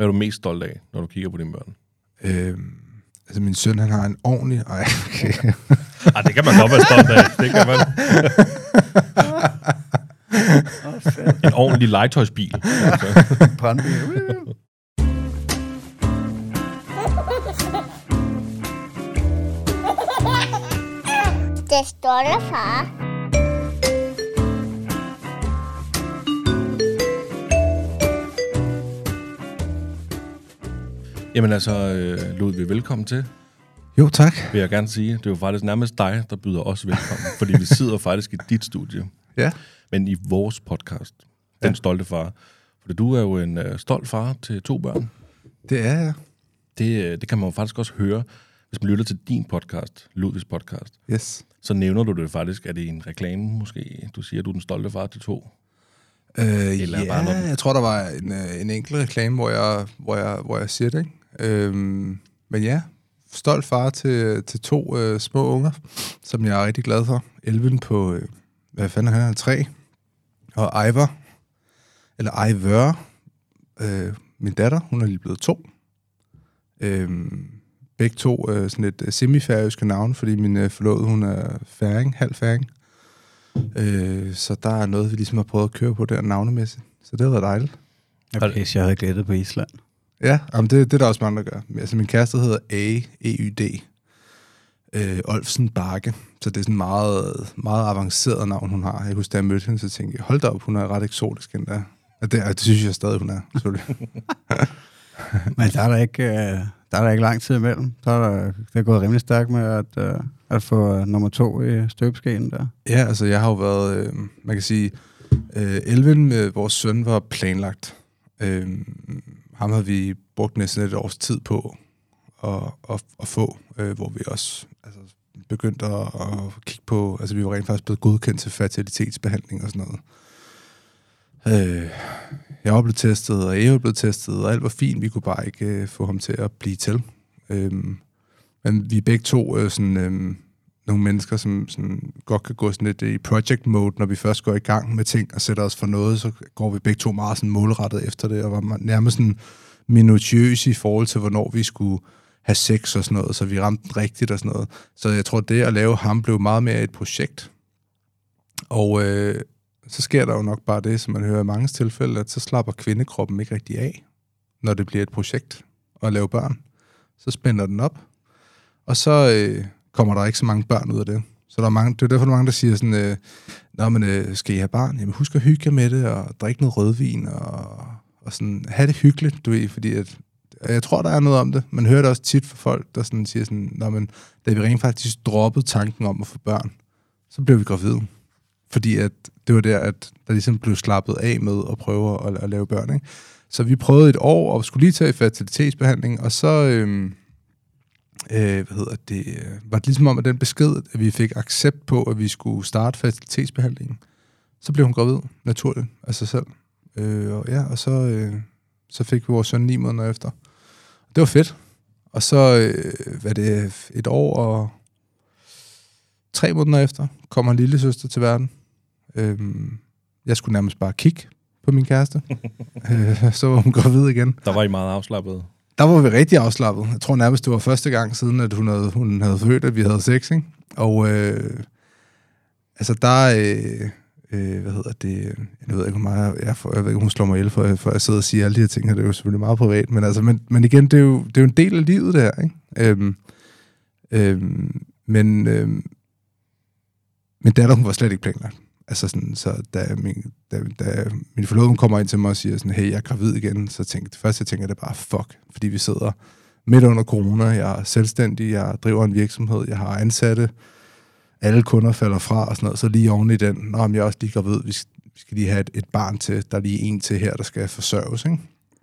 Hvad er du mest stolt af, når du kigger på dine børn? Øhm, altså, min søn, han har en ordentlig... Ej, okay. Ej, det kan man godt være stolt af. Det kan man. en ordentlig legetøjsbil. Brandbil. Det stolte far. Jamen altså, øh, Ludvig, velkommen til, Jo, tak. vil jeg gerne sige. Det er jo faktisk nærmest dig, der byder os velkommen, fordi vi sidder faktisk i dit studie, Ja. men i vores podcast, Den Ja. Stolte Far. For du er jo en øh, stolt far til to børn. Det er jeg. Det, øh, det kan man jo faktisk også høre, hvis man lytter til din podcast, Ludvigs podcast. Yes. Så nævner du det faktisk, er det en reklame måske? Du siger, at du er den stolte far til to. Øh, Eller ja, bare noget- jeg tror, der var en, øh, en enkelt reklame, hvor jeg, hvor jeg, hvor jeg siger det. Ikke? Øhm, men ja, stolt far til, til to øh, små unger, som jeg er rigtig glad for. Elven på, øh, hvad fanden er han, er tre. Og Ivor, eller Ivor, øh, min datter, hun er lige blevet to. Øhm, begge to øh, sådan et øh, semifærøske navn, fordi min øh, forlovede, hun er færing, halv færing. Øh, så der er noget, vi ligesom har prøvet at køre på der navnemæssigt. Så det har været dejligt. Okay, jeg havde glædet på Island. Ja, jamen det, det er der også mange, der gør. Altså, min kæreste hedder A, E-Y-D. Øh, Olfsen Bakke. Så det er sådan en meget, meget avanceret navn, hun har. Jeg husker, da jeg mødte hende, så tænkte jeg, hold da op, hun er ret eksotisk endda. Og det, og det synes jeg stadig, hun er. selvfølgelig. Men der er der ikke, øh, der er der ikke lang tid imellem. Der er der, det er gået rimelig stærkt med at, øh, at få nummer to i støbeskeen der. ja, altså jeg har jo været, øh, man kan sige, øh, Elven med vores søn var planlagt. Øh, ham havde vi brugt næsten et års tid på at, at, at få, øh, hvor vi også altså, begyndte at, at kigge på, altså vi var rent faktisk blevet godkendt til fertilitetsbehandling og sådan noget. Øh, jeg var blevet testet, og Eva blev testet, og alt var fint. Vi kunne bare ikke øh, få ham til at blive til. Øh, men vi begge to øh, sådan, øh, nogle mennesker, som sådan, godt kan gå sådan lidt øh, i project mode, når vi først går i gang med ting og sætter os for noget, så går vi begge to meget sådan målrettet efter det, og var nærmest sådan minutiøse i forhold til, hvornår vi skulle have sex og sådan noget, så vi ramte den rigtigt og sådan noget. Så jeg tror, det at lave ham blev meget mere et projekt. Og øh, så sker der jo nok bare det, som man hører i mange tilfælde, at så slapper kvindekroppen ikke rigtig af, når det bliver et projekt at lave børn. Så spænder den op, og så øh, kommer der ikke så mange børn ud af det. Så der er mange, det er derfor, der er mange, der siger sådan, øh, Nå, men øh, skal I have barn? Jamen husk at hygge jer med det, og drikke noget rødvin, og, og sådan, have det hyggeligt, du ved, fordi at, jeg tror, der er noget om det. Man hører det også tit fra folk, der sådan siger sådan, Nå, men da vi rent faktisk droppede tanken om at få børn, så blev vi gravide. Fordi at det var der, at der ligesom blev slappet af med at prøve at, at lave børn. Ikke? Så vi prøvede et år og skulle lige tage fertilitetsbehandling, og så Øh, øh, hvad hedder det, øh, var det ligesom om, at den besked, at vi fik accept på, at vi skulle starte fertilitetsbehandlingen, så blev hun gravid naturligt af sig selv. Øh, og ja, og så, øh, så fik vi vores søn ni måneder efter. Det var fedt. Og så, øh, hvad det, et år og tre måneder efter, kom en lille søster til verden. Øhm, jeg skulle nærmest bare kigge på min kæreste. øh, så var hun gravid igen. Der var I meget afslappet. Der var vi rigtig afslappet. Jeg tror nærmest, det var første gang siden, at hun havde, hun havde født, at vi havde sex, ikke? Og øh, altså der, øh, øh, hvad hedder det, jeg ved ikke, hvor meget, jeg, får, jeg ved ikke, hun slår mig ihjel, for, for jeg sidder og siger alle de her ting, her. det er jo selvfølgelig meget privat, men, altså, men, men igen, det er, jo, det er jo en del af livet, det her, ikke? Øhm, øhm, men øhm, men datter, hun var slet ikke planlagt. Altså sådan, så da min, da, da min forlovede kommer ind til mig og siger sådan, hey, jeg er gravid igen, så tænkte det første, jeg tænker, det bare fuck, fordi vi sidder midt under corona, jeg er selvstændig, jeg driver en virksomhed, jeg har ansatte, alle kunder falder fra og sådan noget, så lige oven i den, nå, men jeg er også lige gravid, vi skal, vi skal lige have et, et barn til, der er lige en til her, der skal forsørges, ikke?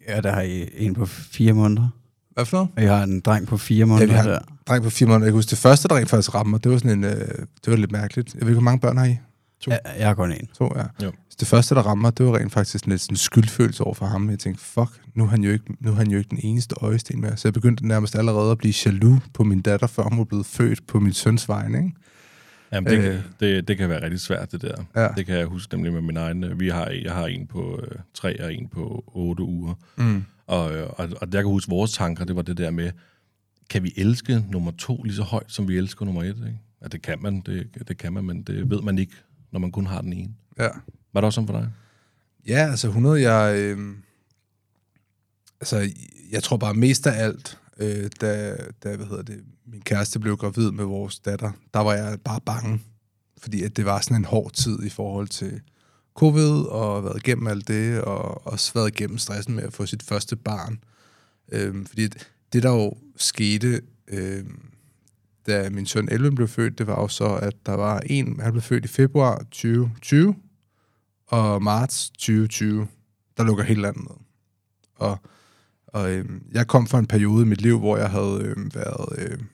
Ja, der har I en på fire måneder. Hvad for noget? Og jeg har en dreng på fire måneder vi har- der. Dreng på fire måneder, jeg kan huske, det første, der rent faktisk ramte mig, det var sådan en, øh, det var lidt mærkeligt. Jeg ved ikke, hvor mange børn har I? To. Ja, jeg har kun en. To, ja. Jo. Så det første, der rammer, det var rent faktisk lidt sådan en skyldfølelse over for ham. Jeg tænkte, fuck, nu er han jo ikke, nu er han jo ikke den eneste øjesten mere. Så jeg begyndte nærmest allerede at blive jaloux på min datter, før hun var blevet født på min søns vegne. Ikke? Jamen, det, Øh. øh. det, det kan være rigtig svært, det der. Ja. Det kan jeg huske nemlig med min egen. øh, Vi har, jeg har en på øh, tre og en på otte uger. Mm. Og, øh, og, og jeg kan huske, vores tanker, det var det der med, kan vi elske nummer to lige så højt, som vi elsker nummer et? Ikke? Ja, det kan man, det, det kan man, men det ved man ikke, når man kun har den ene. Ja. Var det også sådan for dig? Ja, altså 100, jeg... Øh, altså, jeg tror bare mest af alt, øh, da, da, hvad hedder det, min kæreste blev gravid med vores datter, der var jeg bare bange. Fordi at det var sådan en hård tid i forhold til covid, og været igennem alt det, og også været igennem stressen med at få sit første barn. Øh, fordi det, der jo skete, øh, da min søn Elvin blev født, det var jo så, at der var en, han blev født i februar 2020, og marts 2020, der lukker helt landet ned. Og, og øhm, jeg kom fra en periode i mit liv, hvor jeg havde øhm, været, øhm,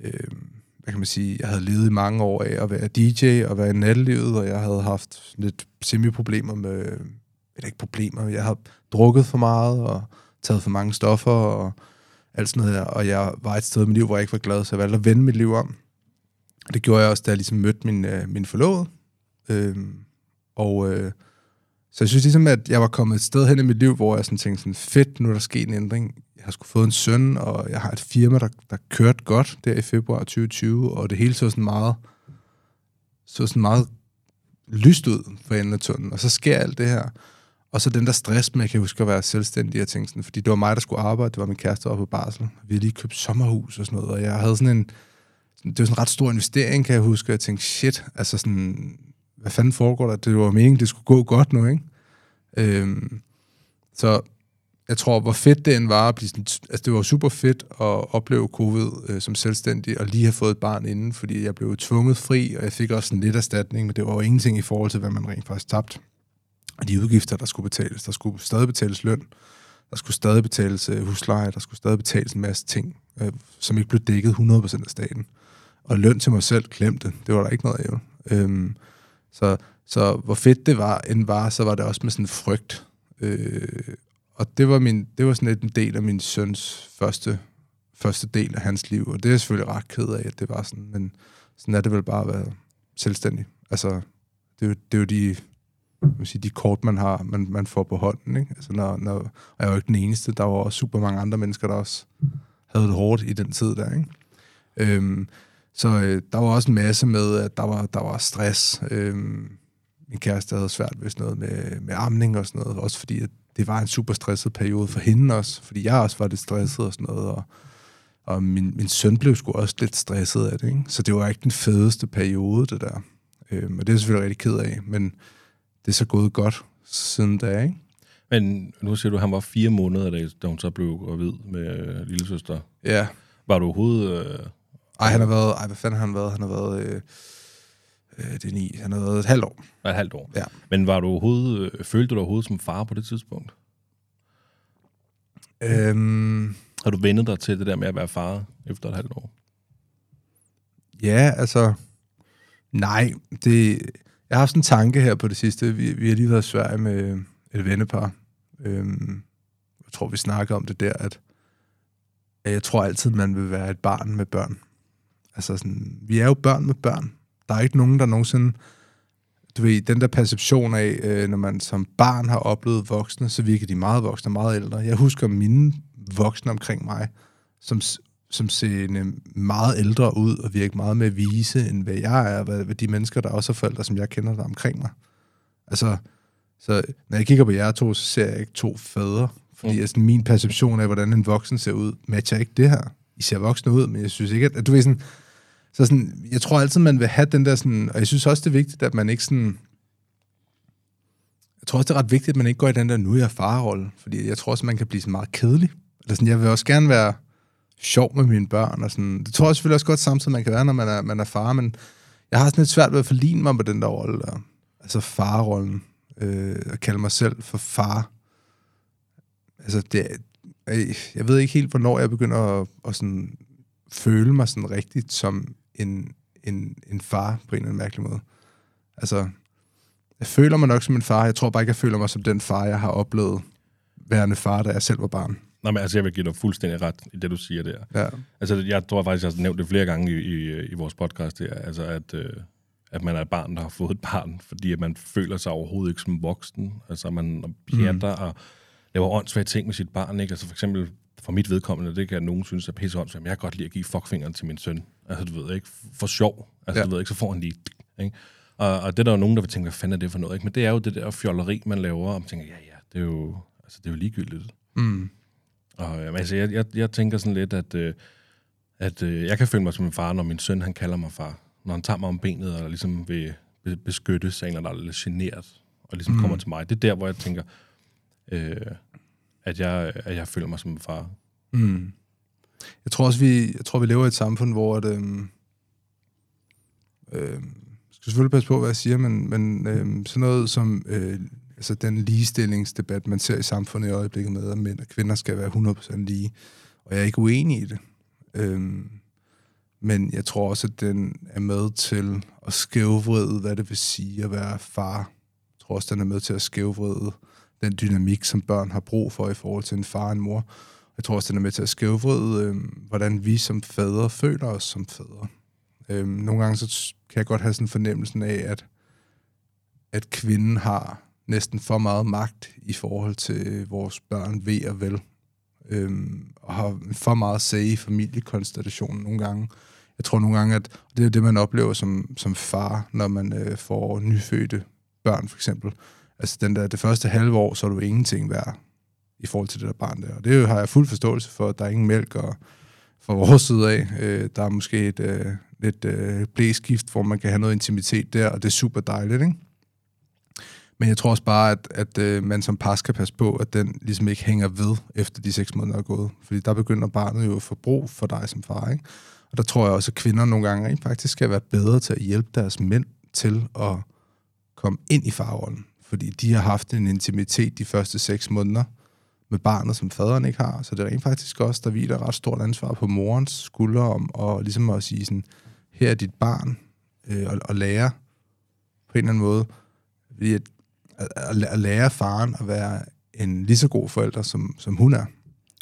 øhm, hvad kan man sige, jeg havde levet i mange år af at være DJ og være i nattelivet, og jeg havde haft lidt semi-problemer med, eller ikke problemer, jeg havde drukket for meget og taget for mange stoffer og alt sådan noget der, og jeg var et sted i mit liv, hvor jeg ikke var glad, så jeg valgte at vende mit liv om. Det gjorde jeg også, da jeg ligesom mødte min, øh, min forlovede. Øhm, og øh, så jeg synes ligesom, at jeg var kommet et sted hen i mit liv, hvor jeg sådan tænkte sådan, fedt, nu er der sket en ændring. Jeg har sgu fået en søn, og jeg har et firma, der, der kørte godt der i februar 2020, og det hele så sådan meget, så sådan meget lyst ud for enden af tunnelen. Og så sker alt det her. Og så den der stress med, jeg kan huske at være selvstændig jeg tænkte sådan, fordi det var mig, der skulle arbejde, det var min kæreste oppe på barsel. Vi havde lige købt sommerhus og sådan noget, og jeg havde sådan en, det var sådan en ret stor investering, kan jeg huske, og jeg tænkte, shit, altså sådan, hvad fanden foregår der? Det var meningen, det skulle gå godt nu, ikke? Øhm, så jeg tror, hvor fedt det end var at blive sådan, altså det var super fedt at opleve covid øh, som selvstændig, og lige have fået et barn inden, fordi jeg blev tvunget fri, og jeg fik også en lidt erstatning, men det var jo ingenting i forhold til, hvad man rent faktisk tabte. Og de udgifter, der skulle betales, der skulle stadig betales løn, der skulle stadig betales øh, husleje, der skulle stadig betales en masse ting, øh, som ikke blev dækket 100% af staten. Og løn til mig selv, klemte. Det var der ikke noget af, jo. Øhm, så, så hvor fedt det var, end var, så var det også med sådan en frygt. Øh, og det var, min, det var sådan lidt en del af min søns første, første del af hans liv, og det er jeg selvfølgelig ret ked af, at det var sådan, men sådan er det vel bare at være selvstændig. Altså, det er jo, det er jo de, man sige, de kort, man har, man, man får på hånden. Ikke? Altså, når, når, og jeg var jo ikke den eneste, der var også super mange andre mennesker, der også havde det hårdt i den tid der. Ikke? Øhm, så øh, der var også en masse med, at der var, der var stress. Øhm, min kæreste havde svært ved sådan noget med, med amning og sådan noget, også fordi at det var en super stresset periode for hende også, fordi jeg også var lidt stresset og sådan noget, og, og min, min søn blev sgu også lidt stresset af det, ikke? så det var ikke den fedeste periode, det der. Øhm, og det er jeg selvfølgelig rigtig ked af, men det er så gået godt siden da, ikke? Men nu siger du, at han var fire måneder, da- da hun så blev gravid med øh, lillesøster. Ja. Var du overhovedet... Øh, Ej, han har været, ej, hvad fanden har han været? Han har været, øh, øh, det er ni, han har været et halvt år. et halvt år? Ja. Men var du overhovedet, øh, følte du dig overhovedet som far på det tidspunkt? Øhm, Har du vendet dig til det der med at være far efter et halvt år? Ja, altså... Nej, det... Jeg har haft sådan en tanke her på det sidste. Vi, vi har lige været i Sverige med et vennepar. Øhm, jeg tror, vi snakker om det der, at, at jeg tror altid, man vil være et barn med børn. Altså sådan, vi er jo børn med børn. Der er ikke nogen, der nogensinde... Du ved, den der perception af, øh, når man som barn har oplevet voksne, så virker de meget voksne, meget ældre. Jeg husker mine voksne omkring mig, som, som ser meget ældre ud og virker meget mere vise, end hvad jeg er, hvad, hvad de mennesker, der også er forældre, som jeg kender der omkring mig. Altså, så når jeg kigger på jer to, så ser jeg ikke to fædre, fordi Mm. mm. altså, min perception af, hvordan en voksen ser ud, matcher ikke det her. I ser voksne ud, men jeg synes ikke, at, at du ved sådan, så sådan, jeg tror altid, man vil have den der sådan, og jeg synes også, det er vigtigt, at man ikke sådan, jeg tror også, det er ret vigtigt, at man ikke går i den der, nu er jeg farrolle, fordi jeg tror også, man kan blive sådan meget kedelig. Eller sådan, jeg vil også gerne være sjov med mine børn, og sådan, det tror jeg selvfølgelig også godt samtidig, man kan være, når man er, man er far, men jeg har sådan lidt svært ved at forligne mig med den der rolle der. Altså farrollen. Øh, at kalde mig selv for far. Altså, det, jeg ved ikke helt, hvornår jeg begynder at, at sådan, føle mig sådan rigtigt som en, en, en far på en eller anden mærkelig måde. Altså, jeg føler mig nok som en far. Jeg tror bare ikke, jeg føler mig som den far, jeg har oplevet værende far, da jeg selv var barn. Nej, men altså, jeg vil give dig fuldstændig ret i det, du siger der. Ja. Altså, jeg tror faktisk, jeg har nævnt det flere gange i, i, i vores podcast her, altså at, øh, at man er et barn, der har fået et barn, fordi at man føler sig overhovedet ikke som voksen. Altså, man pjatter mm. og laver åndssvage ting med sit barn, ikke? Altså, for eksempel, for mit vedkommende, det kan nogen synes er pisse åndssvagt, men jeg kan godt lide at give fuckfingeren til min søn. Altså, du ved ikke, for sjov. Altså, ja. du ved ikke, så får han lige, ikke? Og, og det er der jo nogen, der vil tænke, hvad fanden er det for noget, ikke? Men det er jo det der fjolleri, man laver, og man tænker, ja, ja, det er jo, altså, det er jo ligegyldigt. Mm. Og jamen, altså, jeg, jeg, jeg tænker sådan lidt, at, øh, at øh, jeg kan føle mig som en far, når min søn han kalder mig far. Når han tager mig om benet og ligesom vil be- beskytte sig, eller der er lidt generet, og ligesom mm. kommer til mig. Det er der, hvor jeg tænker, øh, at, jeg, at jeg føler mig som en far. Mm. Jeg tror også, vi, jeg tror, vi lever i et samfund, hvor at, øhm, øhm, jeg skal selvfølgelig passe på, hvad jeg siger, men, men øhm, sådan noget som øh, altså den ligestillingsdebat, man ser i samfundet i øjeblikket med, at mænd og kvinder skal være 100% lige, og jeg er ikke uenig i det. Øhm, men jeg tror også, at den er med til at skævvride, hvad det vil sige at være far. Jeg tror også, den er med til at skævvride den dynamik, som børn har brug for i forhold til en far og en mor. Jeg tror også, den er med til at skævvride, øh, hvordan vi som fædre føler os som fædre. Øh, nogle gange så kan jeg godt have sådan fornemmelsen af, at, at kvinden har næsten for meget magt i forhold til vores børn ved og vel. Øhm, og har for meget say i familiekonstellationen nogle gange. Jeg tror nogle gange, at det er det, man oplever som, som far, når man øh, får nyfødte børn, for eksempel. Altså den der, det første halve år, så er du ingenting værd i forhold til det der barn der. Og det har jeg fuld forståelse for, at der er ingen mælk og fra vores side af. Øh, der er måske et øh, lidt øh, blæskift, hvor man kan have noget intimitet der, og det er super dejligt, ikke? Men jeg tror også bare, at, at øh, man som par skal passe på, at den ligesom ikke hænger ved, efter de seks måneder er gået. Fordi der begynder barnet jo at få brug for dig som far, ikke? Og der tror jeg også, at kvinder nogle gange rent faktisk skal være bedre til at hjælpe deres mænd til at komme ind i farrollen. Fordi de har haft en intimitet de første seks måneder med barnet, som faderen ikke har. Så det er rent faktisk også, der hviler ret stort ansvar på morens skuldre om og ligesom at sige sådan, her er dit barn, øh, og, og lære på en eller anden måde, fordi at, at, at, lære faren at være en lige så god forælder, som, som hun er.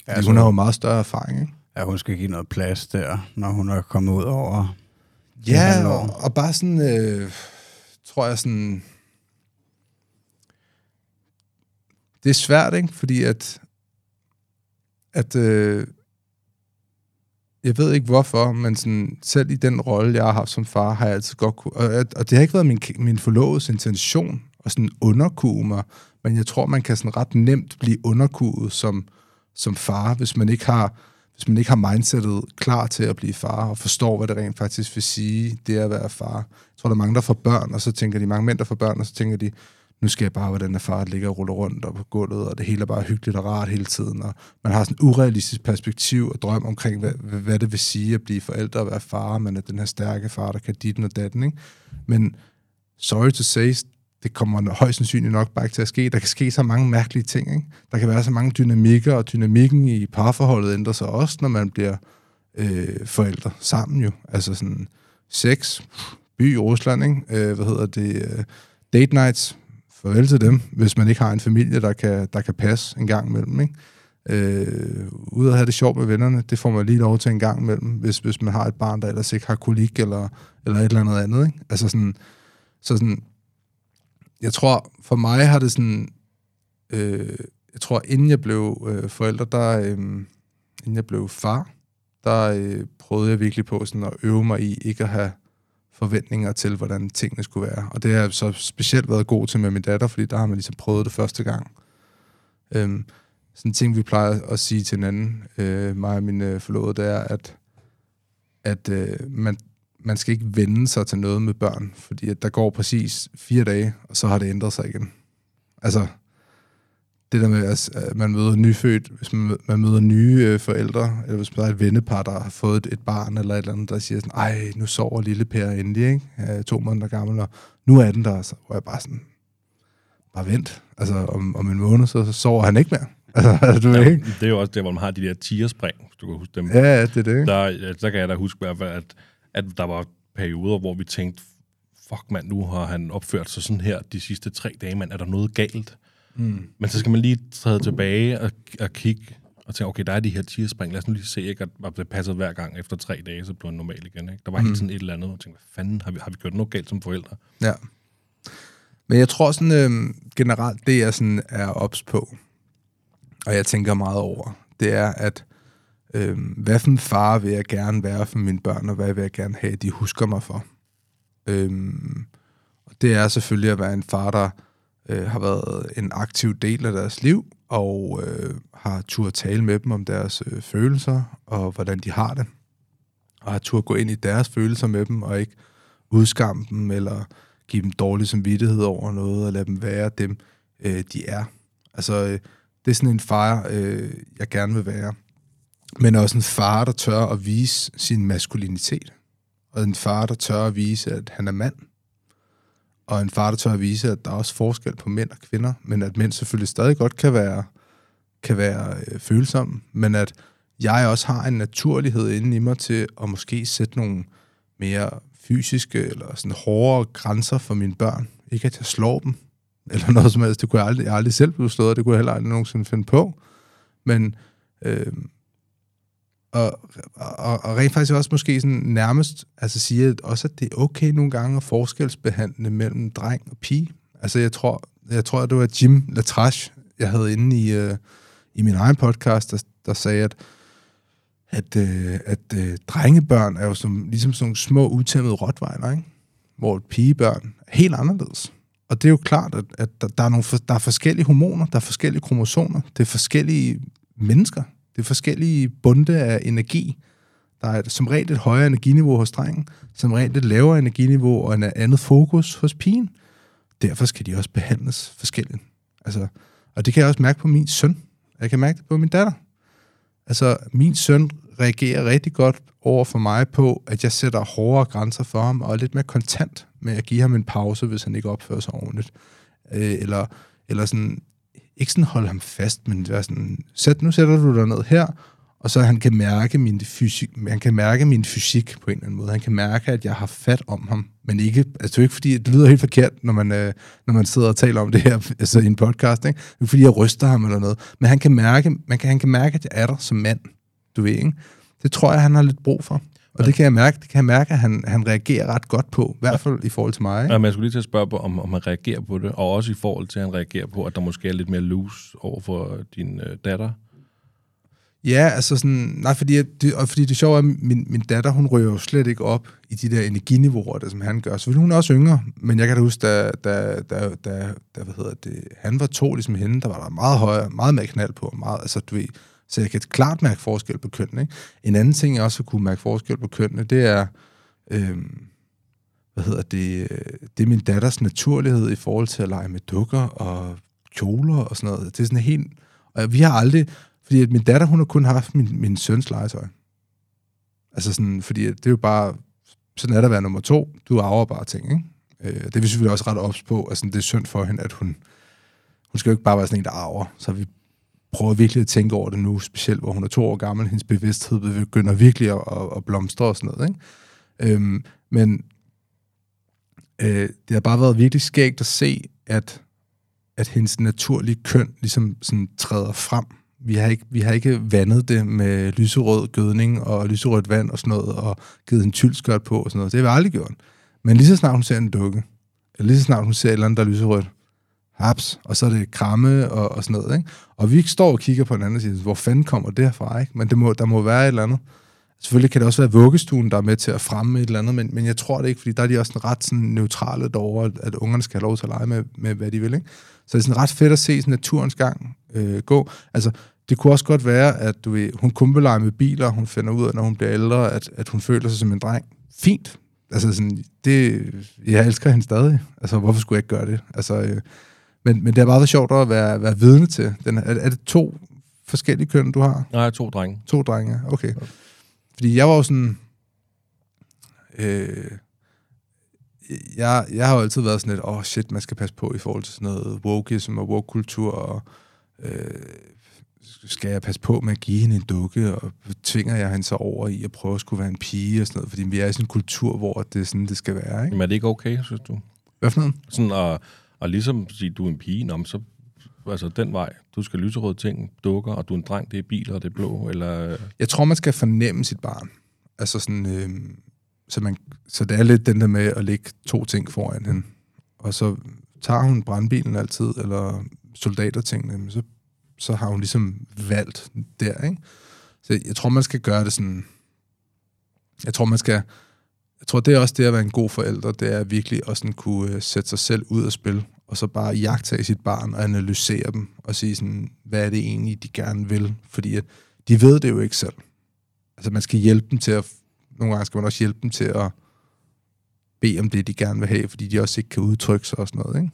Ja, Altså- hun har jo meget større erfaring, ikke? Ja, hun skal give noget plads der, når hun er kommet ud over... Ja, og, og bare sådan, øh, tror jeg sådan... Det er svært, ikke? Fordi at... At... Øh, jeg ved ikke hvorfor, men sådan, selv i den rolle, jeg har haft som far, har jeg altid godt kunne... Og, og det har ikke været min, min forlovedes intention at sådan underkue mig, men jeg tror, man kan sådan ret nemt blive underkuet som, som far, hvis man ikke har hvis man ikke har mindsetet klar til at blive far, og forstår, hvad det rent faktisk vil sige, det at være far. Jeg tror, der er mange, der får børn, og så tænker de, mange mænd, der får børn, og så tænker de, nu skal jeg bare, hvordan er far ligger og ruller rundt op på gulvet, og det hele er bare hyggeligt og rart hele tiden, og man har sådan et urealistisk perspektiv og drøm omkring, hvad, hvad det vil sige at blive forældre og være far, man er den her stærke far, der kan dit og datten, ikke? Men sorry to say, det kommer højst sandsynligt nok bare ikke til at ske. Der kan ske så mange mærkelige ting. Ikke? Der kan være så mange dynamikker, og dynamikken i parforholdet ændrer sig også, når man bliver øh, forældre sammen jo. Altså sådan sex, by i Rusland, ikke? Øh, hvad hedder det? Øh, date nights, farvel til dem, hvis man ikke har en familie, der kan, der kan passe en gang imellem. Ikke? Øh, ude at have det sjovt med vennerne, det får man lige lov til en gang imellem, hvis, hvis man har et barn, der ellers ikke har kolik eller, eller et eller andet andet. Ikke? Altså sådan, så sådan, jeg tror, for mig har det sådan, øh, jeg tror, inden jeg blev øh, forælder, der, øh, inden jeg blev far, der øh, prøvede jeg virkelig på sådan at øve mig i ikke at have forventninger til, hvordan tingene skulle være. Og det har jeg så specielt været god til med min datter, fordi der har man ligesom prøvet det første gang. Øhm, sådan en ting, vi plejer at sige til hinanden, øh, mig og min øh, forlovede, det er, at, at øh, man, man skal ikke vende sig til noget med børn, fordi at der går præcis fire dage, og så har det ændret sig igen. Altså, det der med, at man møder nyfødt, hvis man, man møder nye øh, forældre, eller hvis man er et vennepar, der har fået et, et barn eller et eller andet, der siger sådan, ej, nu sover lille Per endelig, ikke? Øh, to måneder gammel, og nu er den der, så hvor jeg bare sådan, bare vent. Altså, om, om en måned, så, så sover han ikke mere. Altså, du Ja, ikke? det er jo også der, hvor man har de der tierspring, hvis du kan huske dem. Ja, det er det? Der, der kan jeg da huske i hvert fald, at, at der var perioder, hvor vi tænkte, fuck mand, nu har han opført sig sådan her de sidste tre dage, mand, er der noget galt? Mm. Men så skal man lige træde tilbage og, og kigge Og tænkte, okay, der er de her tigerspring, lad os nu lige se, ikke? at det passer hver gang efter tre dage, så blev han normal igen. Ikke? Der var mm. hele tiden et eller andet, og tænkte, hvad fanden, har vi, har vi gjort noget galt som forældre? Ja. Men jeg tror sådan øh, generelt, det jeg sådan er ops på, og jeg tænker meget over, det er, at øh, hvad for en far vil jeg gerne være for mine børn, og hvad vil jeg gerne have, de husker mig for. Øh, og det er selvfølgelig at være en far, der øh, har været en aktiv del af deres liv, og øh, har tur at tale med dem om deres øh, følelser, og hvordan de har det. Og har tur at gå ind i deres følelser med dem, og ikke udskamme dem, eller give dem dårlig samvittighed over noget, og lade dem være dem, øh, de er. Altså, øh, det er sådan en far, øh, jeg gerne vil være. Men også en far, der tør at vise sin maskulinitet. Og en far, der tør at vise, at han er mand. Og en far, der tør at vise, at der er også forskel på mænd og kvinder, men at mænd selvfølgelig stadig godt kan være, kan være øh, følsomme, men at jeg også har en naturlighed inde i mig til at måske sætte nogle mere fysiske eller sådan hårdere grænser for mine børn. Ikke at jeg slår dem, eller noget som helst. Det kunne jeg aldrig, jeg aldrig selv blive slået, og det kunne jeg heller aldrig nogensinde finde på. Men, øh, og, og, og rent faktisk også måske sådan nærmest altså siger at også, at det er okay nogle gange at forskelsbehandle mellem dreng og pige. Altså jeg tror, jeg tror, at det var Jim Latrache, jeg havde inde i, øh, i min egen podcast, der, der sagde, at at, øh, at øh, drengebørn er jo som, ligesom sådan nogle små utæmmede rottweiler, ikke? hvor pigebørn er helt anderledes. Og det er jo klart, at, at der, der, er nogle, der er forskellige hormoner, der er forskellige kromosomer, det er forskellige mennesker, det er forskellige bunde af energi. Der er som regel et højere energiniveau hos drengen, som regel et lavere energiniveau og en andet fokus hos pigen. Derfor skal de også behandles forskelligt. Altså, og det kan jeg også mærke på min søn. Jeg kan mærke det på min datter. Altså, min søn reagerer rigtig godt over for mig på, at jeg sætter hårdere grænser for ham, og er lidt mere kontant med at give ham en pause, hvis han ikke opfører sig ordentligt. Øh, eller, eller sådan, ikke sådan holde ham fast, men være sådan, sæt, nu sætter du dig ned her, og så han kan mærke min fysik, han kan mærke min fysik på en eller anden måde. Han kan mærke, at jeg har fat om ham, men ikke, altså det er ikke fordi, det lyder helt forkert, når man, øh, når man sidder og taler om det her altså i en podcast, ikke? Det er fordi, jeg ryster ham eller noget, men han kan mærke, man kan, han kan mærke, at jeg er der som mand, du ved, ikke? Det tror jeg, han har lidt brug for. Og ja. det kan jeg mærke, det kan jeg mærke at han, han reagerer ret godt på, i hvert fald i forhold til mig. Ikke? Ja, men jeg skulle lige til at spørge på, om, om han reagerer på det, og også i forhold til, at han reagerer på, at der måske er lidt mere loose over for din øh, datter. Ja, altså sådan, nej, fordi det, og fordi det sjove er, at min, min datter, hun ryger jo slet ikke op i de der energiniveauer, der, som han gør. Så hun er også yngre, men jeg kan da huske, da, da, da, da, da hvad hedder det, han var to ligesom hende, der var der meget højere, meget mere knald på, meget, altså du ved, så jeg kan klart mærke forskel på kønnene. Ikke? En anden ting, jeg også har kunne mærke forskel på kønnene, det er, øh, hvad hedder det, øh, det er min datters naturlighed i forhold til at lege med dukker og kjoler og sådan noget. Det er sådan helt, og vi har aldrig, fordi at min datter, hun har kun haft min, min søns legetøj. Altså sådan, fordi det er jo bare, sådan er der at være nummer to, du arver bare ting, ikke? Øh, det er vi selvfølgelig også ret ops på, altså det er synd for hende, at hun, hun skal jo ikke bare være sådan en, der arver. Så vi prøver virkelig at tænke over det nu, specielt hvor hun er to år gammel, hendes bevidsthed begynder virkelig at, at, at blomstre og sådan noget. Ikke? Øhm, men øh, det har bare været virkelig skægt at se, at, at hendes naturlige køn ligesom sådan træder frem. Vi har, ikke, vi har ikke vandet det med lyserød gødning og lyserødt vand og sådan noget, og givet en tyldskørt på og sådan noget. Det har vi aldrig gjort. Men lige så snart hun ser en dukke, eller lige så snart hun ser et eller andet, der er lyserødt, haps, og så er det kramme og, og sådan noget. Ikke? Og vi står og kigger på den anden side, hvor fanden kommer det fra? Ikke? Men det må, der må være et eller andet. Selvfølgelig kan det også være vuggestuen, der er med til at fremme et eller andet, men, men jeg tror det ikke, fordi der er de også ret sådan neutrale derovre, at ungerne skal have lov til at lege med, med hvad de vil. Ikke? Så det er sådan ret fedt at se sådan naturens gang øh, gå. Altså, det kunne også godt være, at du ved, hun kun med biler, hun finder ud af, når hun bliver ældre, at, at hun føler sig som en dreng. Fint. Altså sådan, det, jeg elsker hende stadig. Altså, hvorfor skulle jeg ikke gøre det? Altså, øh, men, men det har bare været sjovt at være, være vidne til. Den, er, er det to forskellige køn, du har? Nej, to drenge. To drenge, okay. Ja. Fordi jeg var jo sådan... Øh, jeg, jeg har jo altid været sådan lidt, åh oh shit, man skal passe på i forhold til sådan noget wokeism og woke-kultur, og øh, skal jeg passe på med at give hende en dukke, og tvinger jeg hende så over i at prøve at skulle være en pige og sådan noget, fordi vi er i sådan en kultur, hvor det er sådan, det skal være, ikke? Men er det ikke okay, synes du? Hvad for noget? Sådan at og ligesom sige, du er en pige, nå, så altså den vej. Du skal lyserøde ting, dukker, og du er en dreng, det er biler, og det er blå, eller... Øh. Jeg tror, man skal fornemme sit barn. Altså sådan, øh, så, man, så det er lidt den der med at lægge to ting foran hende. Og så tager hun brandbilen altid, eller soldatertingene, så, så har hun ligesom valgt der, ikke? Så jeg tror, man skal gøre det sådan... Jeg tror, man skal... Jeg tror, det er også det at være en god forælder, det er virkelig at sådan kunne øh, sætte sig selv ud og spille og så bare jagtage sit barn og analysere dem, og sige sådan, hvad er det egentlig, de gerne vil? Fordi at de ved det jo ikke selv. Altså man skal hjælpe dem til at... Nogle gange skal man også hjælpe dem til at bede om det, de gerne vil have, fordi de også ikke kan udtrykke sig og sådan noget, ikke?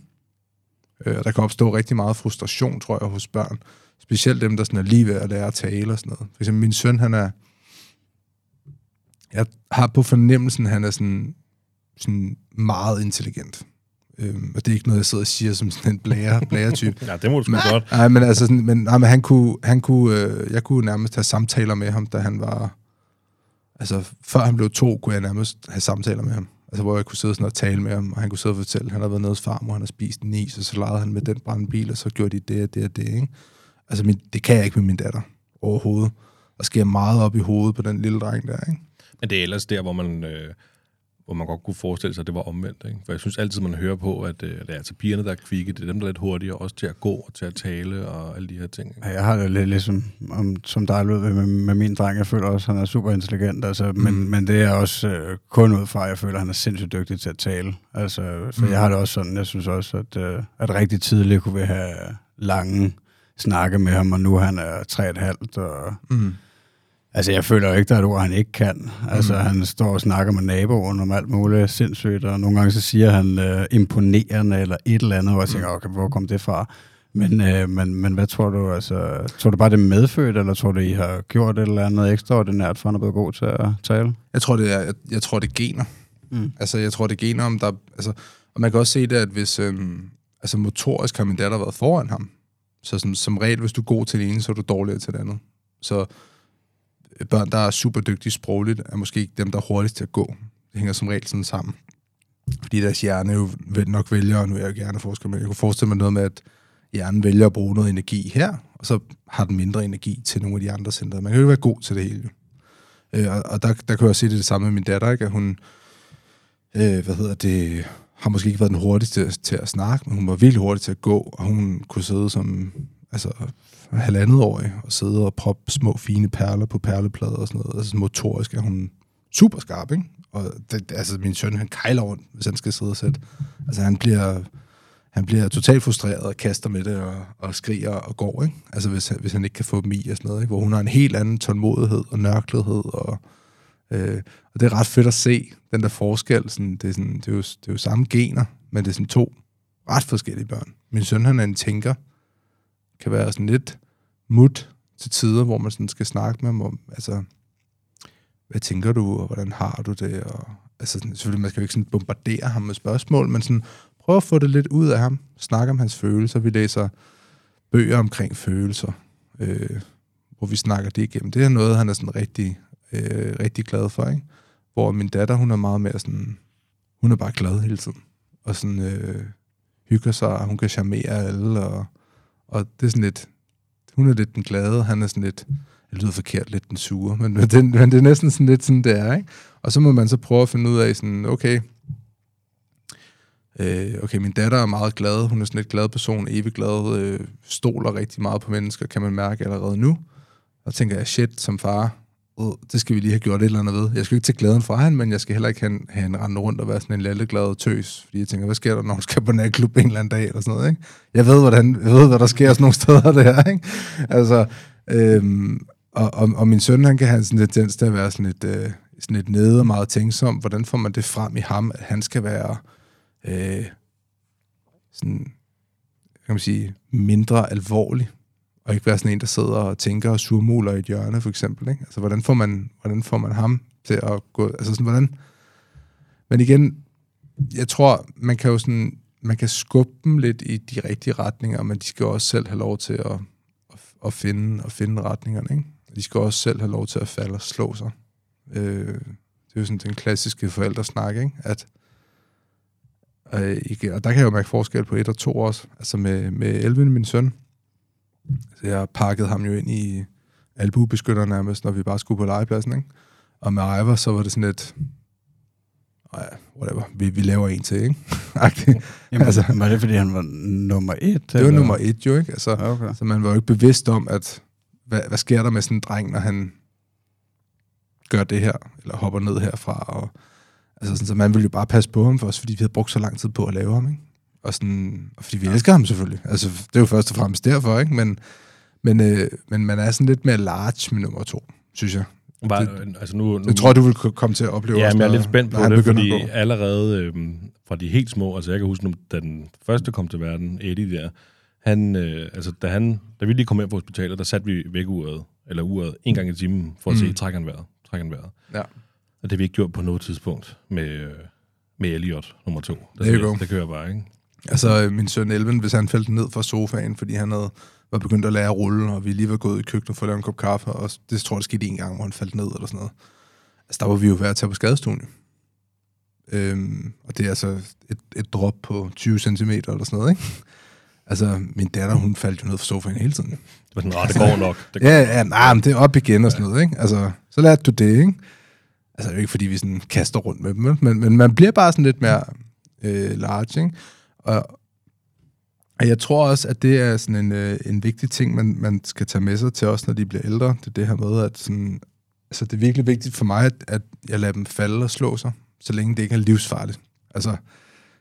Øh, der kan opstå rigtig meget frustration, tror jeg, hos børn. Specielt dem, der sådan er lige ved at lære at tale og sådan noget. For eksempel min søn, han er... Jeg har på fornemmelsen, han er sådan, sådan meget intelligent. Øhm, og det er ikke noget, jeg sidder og siger som sådan en blære, blære-type. Ja, det må du sgu godt. Nej, men altså, sådan, men, nej, men han kunne, han kunne, øh, jeg kunne nærmest have samtaler med ham, da han var, altså før han blev to, kunne jeg nærmest have samtaler med ham. Altså, hvor jeg kunne sidde sådan og tale med ham, og han kunne sidde og fortælle, at han havde været nede hos farmor, han har spist en is, og så legede han med den brandbil, og så gjorde de det og det og det, ikke? Altså, min, det kan jeg ikke med min datter overhovedet. Der sker meget op i hovedet på den lille dreng der, ikke? Men det er ellers der, hvor man, øh, hvor man godt kunne forestille sig, at det var omvendt. Ikke? For jeg synes altid, man hører på, at øh, det er altså pigerne, der er kvikke. Det er dem, der er lidt hurtigere også til at gå og til at tale og alle de her ting. Ikke? Ja, Jeg har det lidt ligesom, om, som dig lød med, med min dreng. Jeg føler også, at han er super intelligent. Altså, mm. men, men det er også øh, kun ud fra, at jeg føler, at han er sindssygt dygtig til at tale. Altså, så mm. jeg har det også sådan, jeg synes også, at, øh, at rigtig tidligt kunne vi have lange snakke med ham, og nu han er tre og et halvt, og Mm. Altså, jeg føler jo ikke, der er et ord, han ikke kan. Altså, mm. han står og snakker med naboen om alt muligt sindssygt, og nogle gange så siger han øh, imponerende eller et eller andet, hvor jeg tænker, okay, hvor kom det fra? Men, øh, men, men hvad tror du, altså, tror du bare, det er medfødt, eller tror du, I har gjort et eller andet ekstraordinært, for han er blevet god til at tale? Jeg tror, det er, jeg, jeg tror, det er gener. Mm. Altså, jeg tror, det er gener, om der... Altså, og man kan også se det, at hvis... Øhm, altså, motorisk har min datter været foran ham. Så som, som regel, hvis du er god til det ene, så er du dårligere til det andet. Så børn, der er super dygtige sprogligt, er måske ikke dem, der er hurtigst til at gå. Det hænger som regel sådan sammen. Fordi deres hjerne jo nok vælger, og nu er jeg jo gerne forsker, men jeg kunne forestille mig noget med, at hjernen vælger at bruge noget energi her, og så har den mindre energi til nogle af de andre centre. Man kan jo ikke være god til det hele. Øh, og, og der, der kan jeg også se det, det samme med min datter, ikke? at hun, øh, hvad hedder det, har måske ikke været den hurtigste til, til at snakke, men hun var virkelig hurtig til at gå, og hun kunne sidde som altså, halvandet år og sidde og proppe små fine perler på perleplader og sådan noget. Altså motorisk er hun super skarp, ikke? Og det, altså, min søn, han kejler rundt, hvis han skal sidde og sætte. Altså, han bliver, han bliver totalt frustreret og kaster med det og, og skriger og går, ikke? Altså, hvis, hvis han ikke kan få dem i og sådan noget, ikke? Hvor hun har en helt anden tålmodighed og nørklethed og Øh, og det er ret fedt at se, den der forskel. Sådan, det, er sådan, det, er jo, det er jo samme gener, men det er sådan to ret forskellige børn. Min søn, han er en tænker, kan være sådan lidt mut til tider, hvor man sådan skal snakke med dem om, altså, hvad tænker du, og hvordan har du det? Og, altså, sådan, selvfølgelig, man skal jo ikke sådan bombardere ham med spørgsmål, men sådan, prøv at få det lidt ud af ham. Snakke om hans følelser. Vi læser bøger omkring følelser, øh, hvor vi snakker det igennem. Det er noget, han er sådan rigtig, øh, rigtig glad for, ikke? Hvor min datter, hun er meget mere sådan, hun er bare glad hele tiden. Og sådan øh, hygger sig, og hun kan charmere alle, og, og det er sådan lidt, hun er lidt den glade, han er sådan lidt, det lyder forkert, lidt den sure, men, men, det, men det er næsten sådan lidt sådan, det er, ikke? Og så må man så prøve at finde ud af sådan, okay, øh, okay, min datter er meget glad, hun er sådan lidt glad person, evig glad, øh, stoler rigtig meget på mennesker, kan man mærke allerede nu. Og tænker jeg, shit, som far, øh, det skal vi lige have gjort et eller andet ved. Jeg skal ikke tage glæden fra hende, men jeg skal heller ikke have, have en rende rundt og være sådan en lalleglad tøs. Fordi jeg tænker, hvad sker der, når hun skal på natklub en eller anden dag, eller sådan noget, ikke? Jeg ved, hvordan, jeg ved hvad der sker sådan nogle steder der, ikke? Altså, øhm, og, og, og, min søn, han kan have en tendens til at være sådan lidt, øh, sådan lidt nede og meget tænksom. Hvordan får man det frem i ham, at han skal være øh, sådan, kan man sige, mindre alvorlig? Og ikke være sådan en, der sidder og tænker og surmuler i et hjørne, for eksempel. Ikke? Altså, hvordan får, man, hvordan får man ham til at gå... Altså, sådan, hvordan... Men igen, jeg tror, man kan jo sådan... Man kan skubbe dem lidt i de rigtige retninger, men de skal også selv have lov til at, at, at finde, at finde retningerne. Ikke? De skal også selv have lov til at falde og slå sig. Øh, det er jo sådan den klassiske forældresnak, ikke? At, Øh, og der kan jeg jo mærke forskel på et og to også. Altså med, med Elvin, min søn. Så jeg pakkede ham jo ind i albuebeskytter nærmest, når vi bare skulle på legepladsen, ikke? Og med Ivor, så var det sådan et... Ja, whatever. Vi, vi laver en til, ikke? Jamen, altså, var det, fordi han var nummer et? det var nummer et jo, ikke? Altså, Okay. Så man var jo ikke bevidst om, at hvad, hvad sker der med sådan en dreng, når han gør det her, eller hopper ned herfra. Og, altså sådan, så man ville jo bare passe på ham for os, fordi vi havde brugt så lang tid på at lave ham, ikke? Og, sådan, og fordi vi elsker ham selvfølgelig. Altså, det er jo først og fremmest derfor, ikke? Men, men, øh, men man er sådan lidt mere large med nummer to, synes jeg. Var, Det- altså nu, nu, Jeg tror, du vil komme til at opleve Ja, også, men jeg er lidt spændt på det, fordi allerede øhm, fra de helt små, altså jeg kan huske, da den første kom til verden, Eddie der, han, øh, altså da, han, da vi lige kom ind på hospitalet, der satte vi vækkeuret, eller uret, en gang i timen, for at Mm. se, trækker han vejret, trækker han vejret. Ja. Og det har vi ikke gjort på noget tidspunkt med, øh, med Elliot, nummer to. Der, det kører bare, ikke? Altså, øh, min søn Elven, hvis han faldt ned fra sofaen, fordi han havde, var begyndt at lære at rulle, og vi lige var gået i køkkenet for at lave en kop kaffe, og det tror jeg, der skete en gang, hvor han faldt ned eller sådan noget. Altså, der var vi jo ved at tage på skadestuen. Øhm, og det er altså et, et drop på 20 cm eller sådan noget, ikke? Altså, min datter, hun faldt jo ned fra sofaen hele tiden. Det var sådan, "Nå, det går nok. Det går. Ja, ja, nej, men det er op igen og sådan noget, ikke? Altså, så lærte du det, ikke? Altså, det er jo ikke, fordi vi sådan kaster rundt med dem, men, men man bliver bare sådan lidt mere øh, large, ikke? Og, og jeg tror også, at det er sådan en, øh, en vigtig ting, man, man skal tage med sig til os, når de bliver ældre. Det er det her med, at sådan, altså, det er virkelig vigtigt for mig, at, at jeg lader dem falde og slå sig, så længe det ikke er livsfarligt. Altså,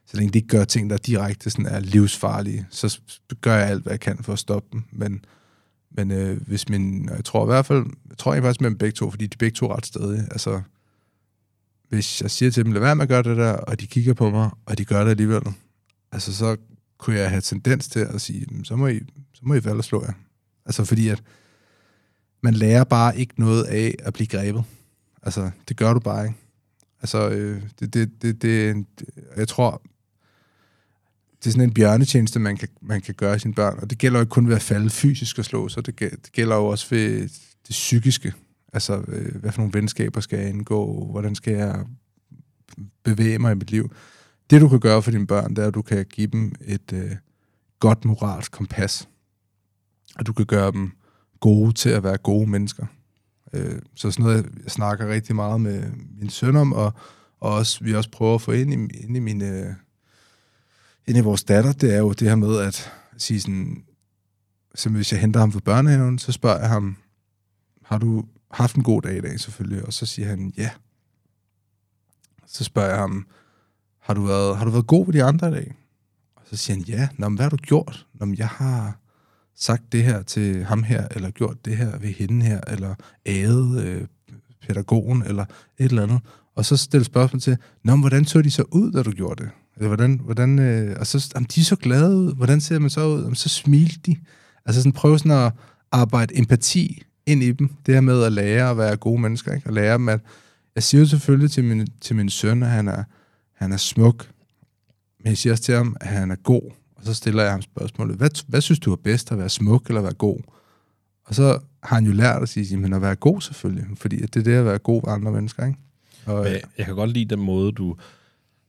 så længe de ikke gør ting, der direkte sådan er livsfarlige, så gør jeg alt, hvad jeg kan for at stoppe dem. Men, men øh, hvis min, jeg tror i hvert fald, jeg tror jeg faktisk med dem begge to, fordi de er begge to ret stadige. Altså, hvis jeg siger til dem, lad være med at gøre det der, og de kigger på mig, og de gør det alligevel, altså så kunne jeg have tendens til at sige, så må I, så må I falde og slå jer. Altså fordi at man lærer bare ikke noget af at blive grebet. Altså, det gør du bare ikke. Altså, øh, det, det, det, det, jeg tror, det er sådan en bjørnetjeneste, man kan, man kan gøre sine børn. Og det gælder jo ikke kun ved at falde fysisk og slå sig, det, det gælder jo også ved det psykiske. Altså, øh, hvad for nogle venskaber skal jeg indgå? Hvordan skal jeg bevæge mig i mit liv? Det, du kan gøre for dine børn, det er, at du kan give dem et øh, godt moralsk kompas. Og du kan gøre dem gode til at være gode mennesker. Øh, så sådan noget, jeg snakker rigtig meget med min søn om, og, og også, vi også prøver at få ind i, ind i mine øh, ind i vores datter, det er jo det her med at sige sådan, så hvis jeg henter ham fra børnehaven, så spørger jeg ham, har du haft en god dag i dag selvfølgelig? Og så siger han, ja. Så spørger jeg ham, har du været, har du været god ved de andre i dag? Og så siger han, ja. Nå, men hvad har du gjort? Nå, men jeg har sagt det her til ham her, eller gjort det her ved hende her, eller æget øh, pædagogen, eller et eller andet. Og så stille spørgsmål til, Nå, men hvordan så de så ud, da du gjorde det? Eller hvordan, hvordan, øh, og så, jamen, de er så glade ud. Hvordan ser man så ud? Jamen, så smilte de. Altså sådan prøve sådan at arbejde empati ind i dem. Det her med at lære at være gode mennesker, ikke? Og lære dem, at jeg siger jo selvfølgelig til min, til min søn, at han er, han er smuk. Men jeg siger også til ham, at han er god. Og så stiller jeg ham spørgsmålet, hvad, hvad synes du er bedst, at være smuk eller være god? Og så har han jo lært at sige, men at være god selvfølgelig. Fordi det er det at være god ved andre mennesker, ikke? Og, Men jeg kan godt lide den måde, du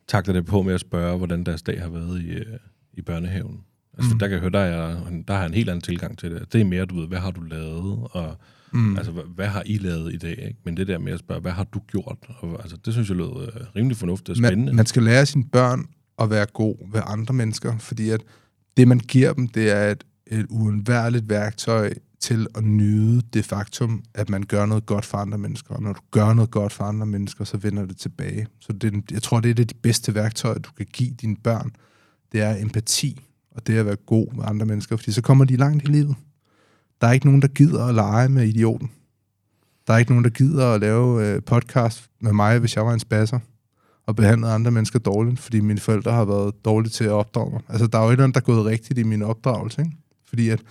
takter det på med at spørge, hvordan deres dag har været i, øh, i børnehaven. Altså, mm. der kan jeg høre, der, er, der har en helt anden tilgang til det. Det er mere, du ved, hvad har du lavet? Og, mm. Altså, hvad, har I lavet i dag? Ikke? Men det der med at spørge, hvad har du gjort? Og, altså, det synes jeg lød øh, rimelig fornuftigt og spændende. Man, man skal lære sine børn at være god ved andre mennesker, fordi at det, man giver dem, det er et, et uundværligt værktøj til at nyde det faktum, at man gør noget godt for andre mennesker. Og når du gør noget godt for andre mennesker, så vender det tilbage. Så det, jeg tror, det er det de bedste værktøjer, du kan give dine børn. Det er empati, og det er at være god med andre mennesker, fordi så kommer de langt i livet. Der er ikke nogen, der gider at lege med idioten. Der er ikke nogen, der gider at lave øh, podcast med mig, hvis jeg var en spasser og behandlede andre mennesker dårligt, fordi mine forældre har været dårlige til at opdrage mig. Altså, der er jo et eller andet, der er gået rigtigt i min opdragelse, ikke? Fordi at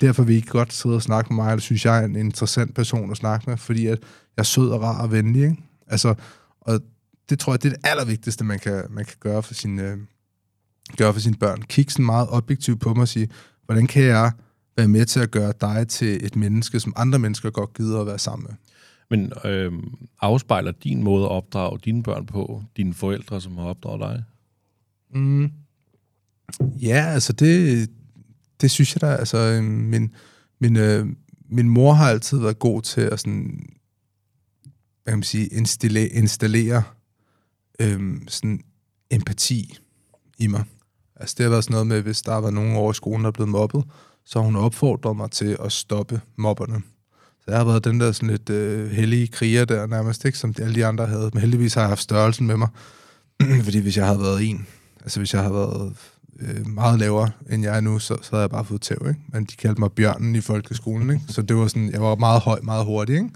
derfor vil I ikke godt sidde og snakke med mig, eller synes jeg er en interessant person at snakke med, fordi at jeg er sød og rar og venlig, ikke? Altså, og det tror jeg, det er det allervigtigste, man kan, man kan gøre for sine, øh, gøre for sine børn. Kig sådan meget objektivt på mig og sige, hvordan kan jeg være med til at gøre dig til et menneske, som andre mennesker godt gider at være sammen med? Men øh, afspejler din måde at opdrage dine børn på, dine forældre, som har opdraget dig? Mm. Ja, altså det, det synes jeg da. Altså, øh, min, min, øh, min mor har altid været god til at sådan, hvad kan man sige, installere, installere øh, sådan empati i mig. Altså det har været sådan noget med, hvis der var nogen over i skolen, der er blevet mobbet, så hun opfordrede mig til at stoppe mobberne. Så jeg har været den der sådan lidt øh, hellige kriger der nærmest, ikke, som de, alle de andre havde. Men heldigvis har jeg haft størrelsen med mig. Fordi hvis jeg havde været en, altså hvis jeg havde været øh, meget lavere, end jeg er nu, så, så havde jeg bare fået tæv, ikke? Men de kaldte mig bjørnen i folkeskolen, ikke? Så det var sådan, jeg var meget høj, meget hurtig, ikke?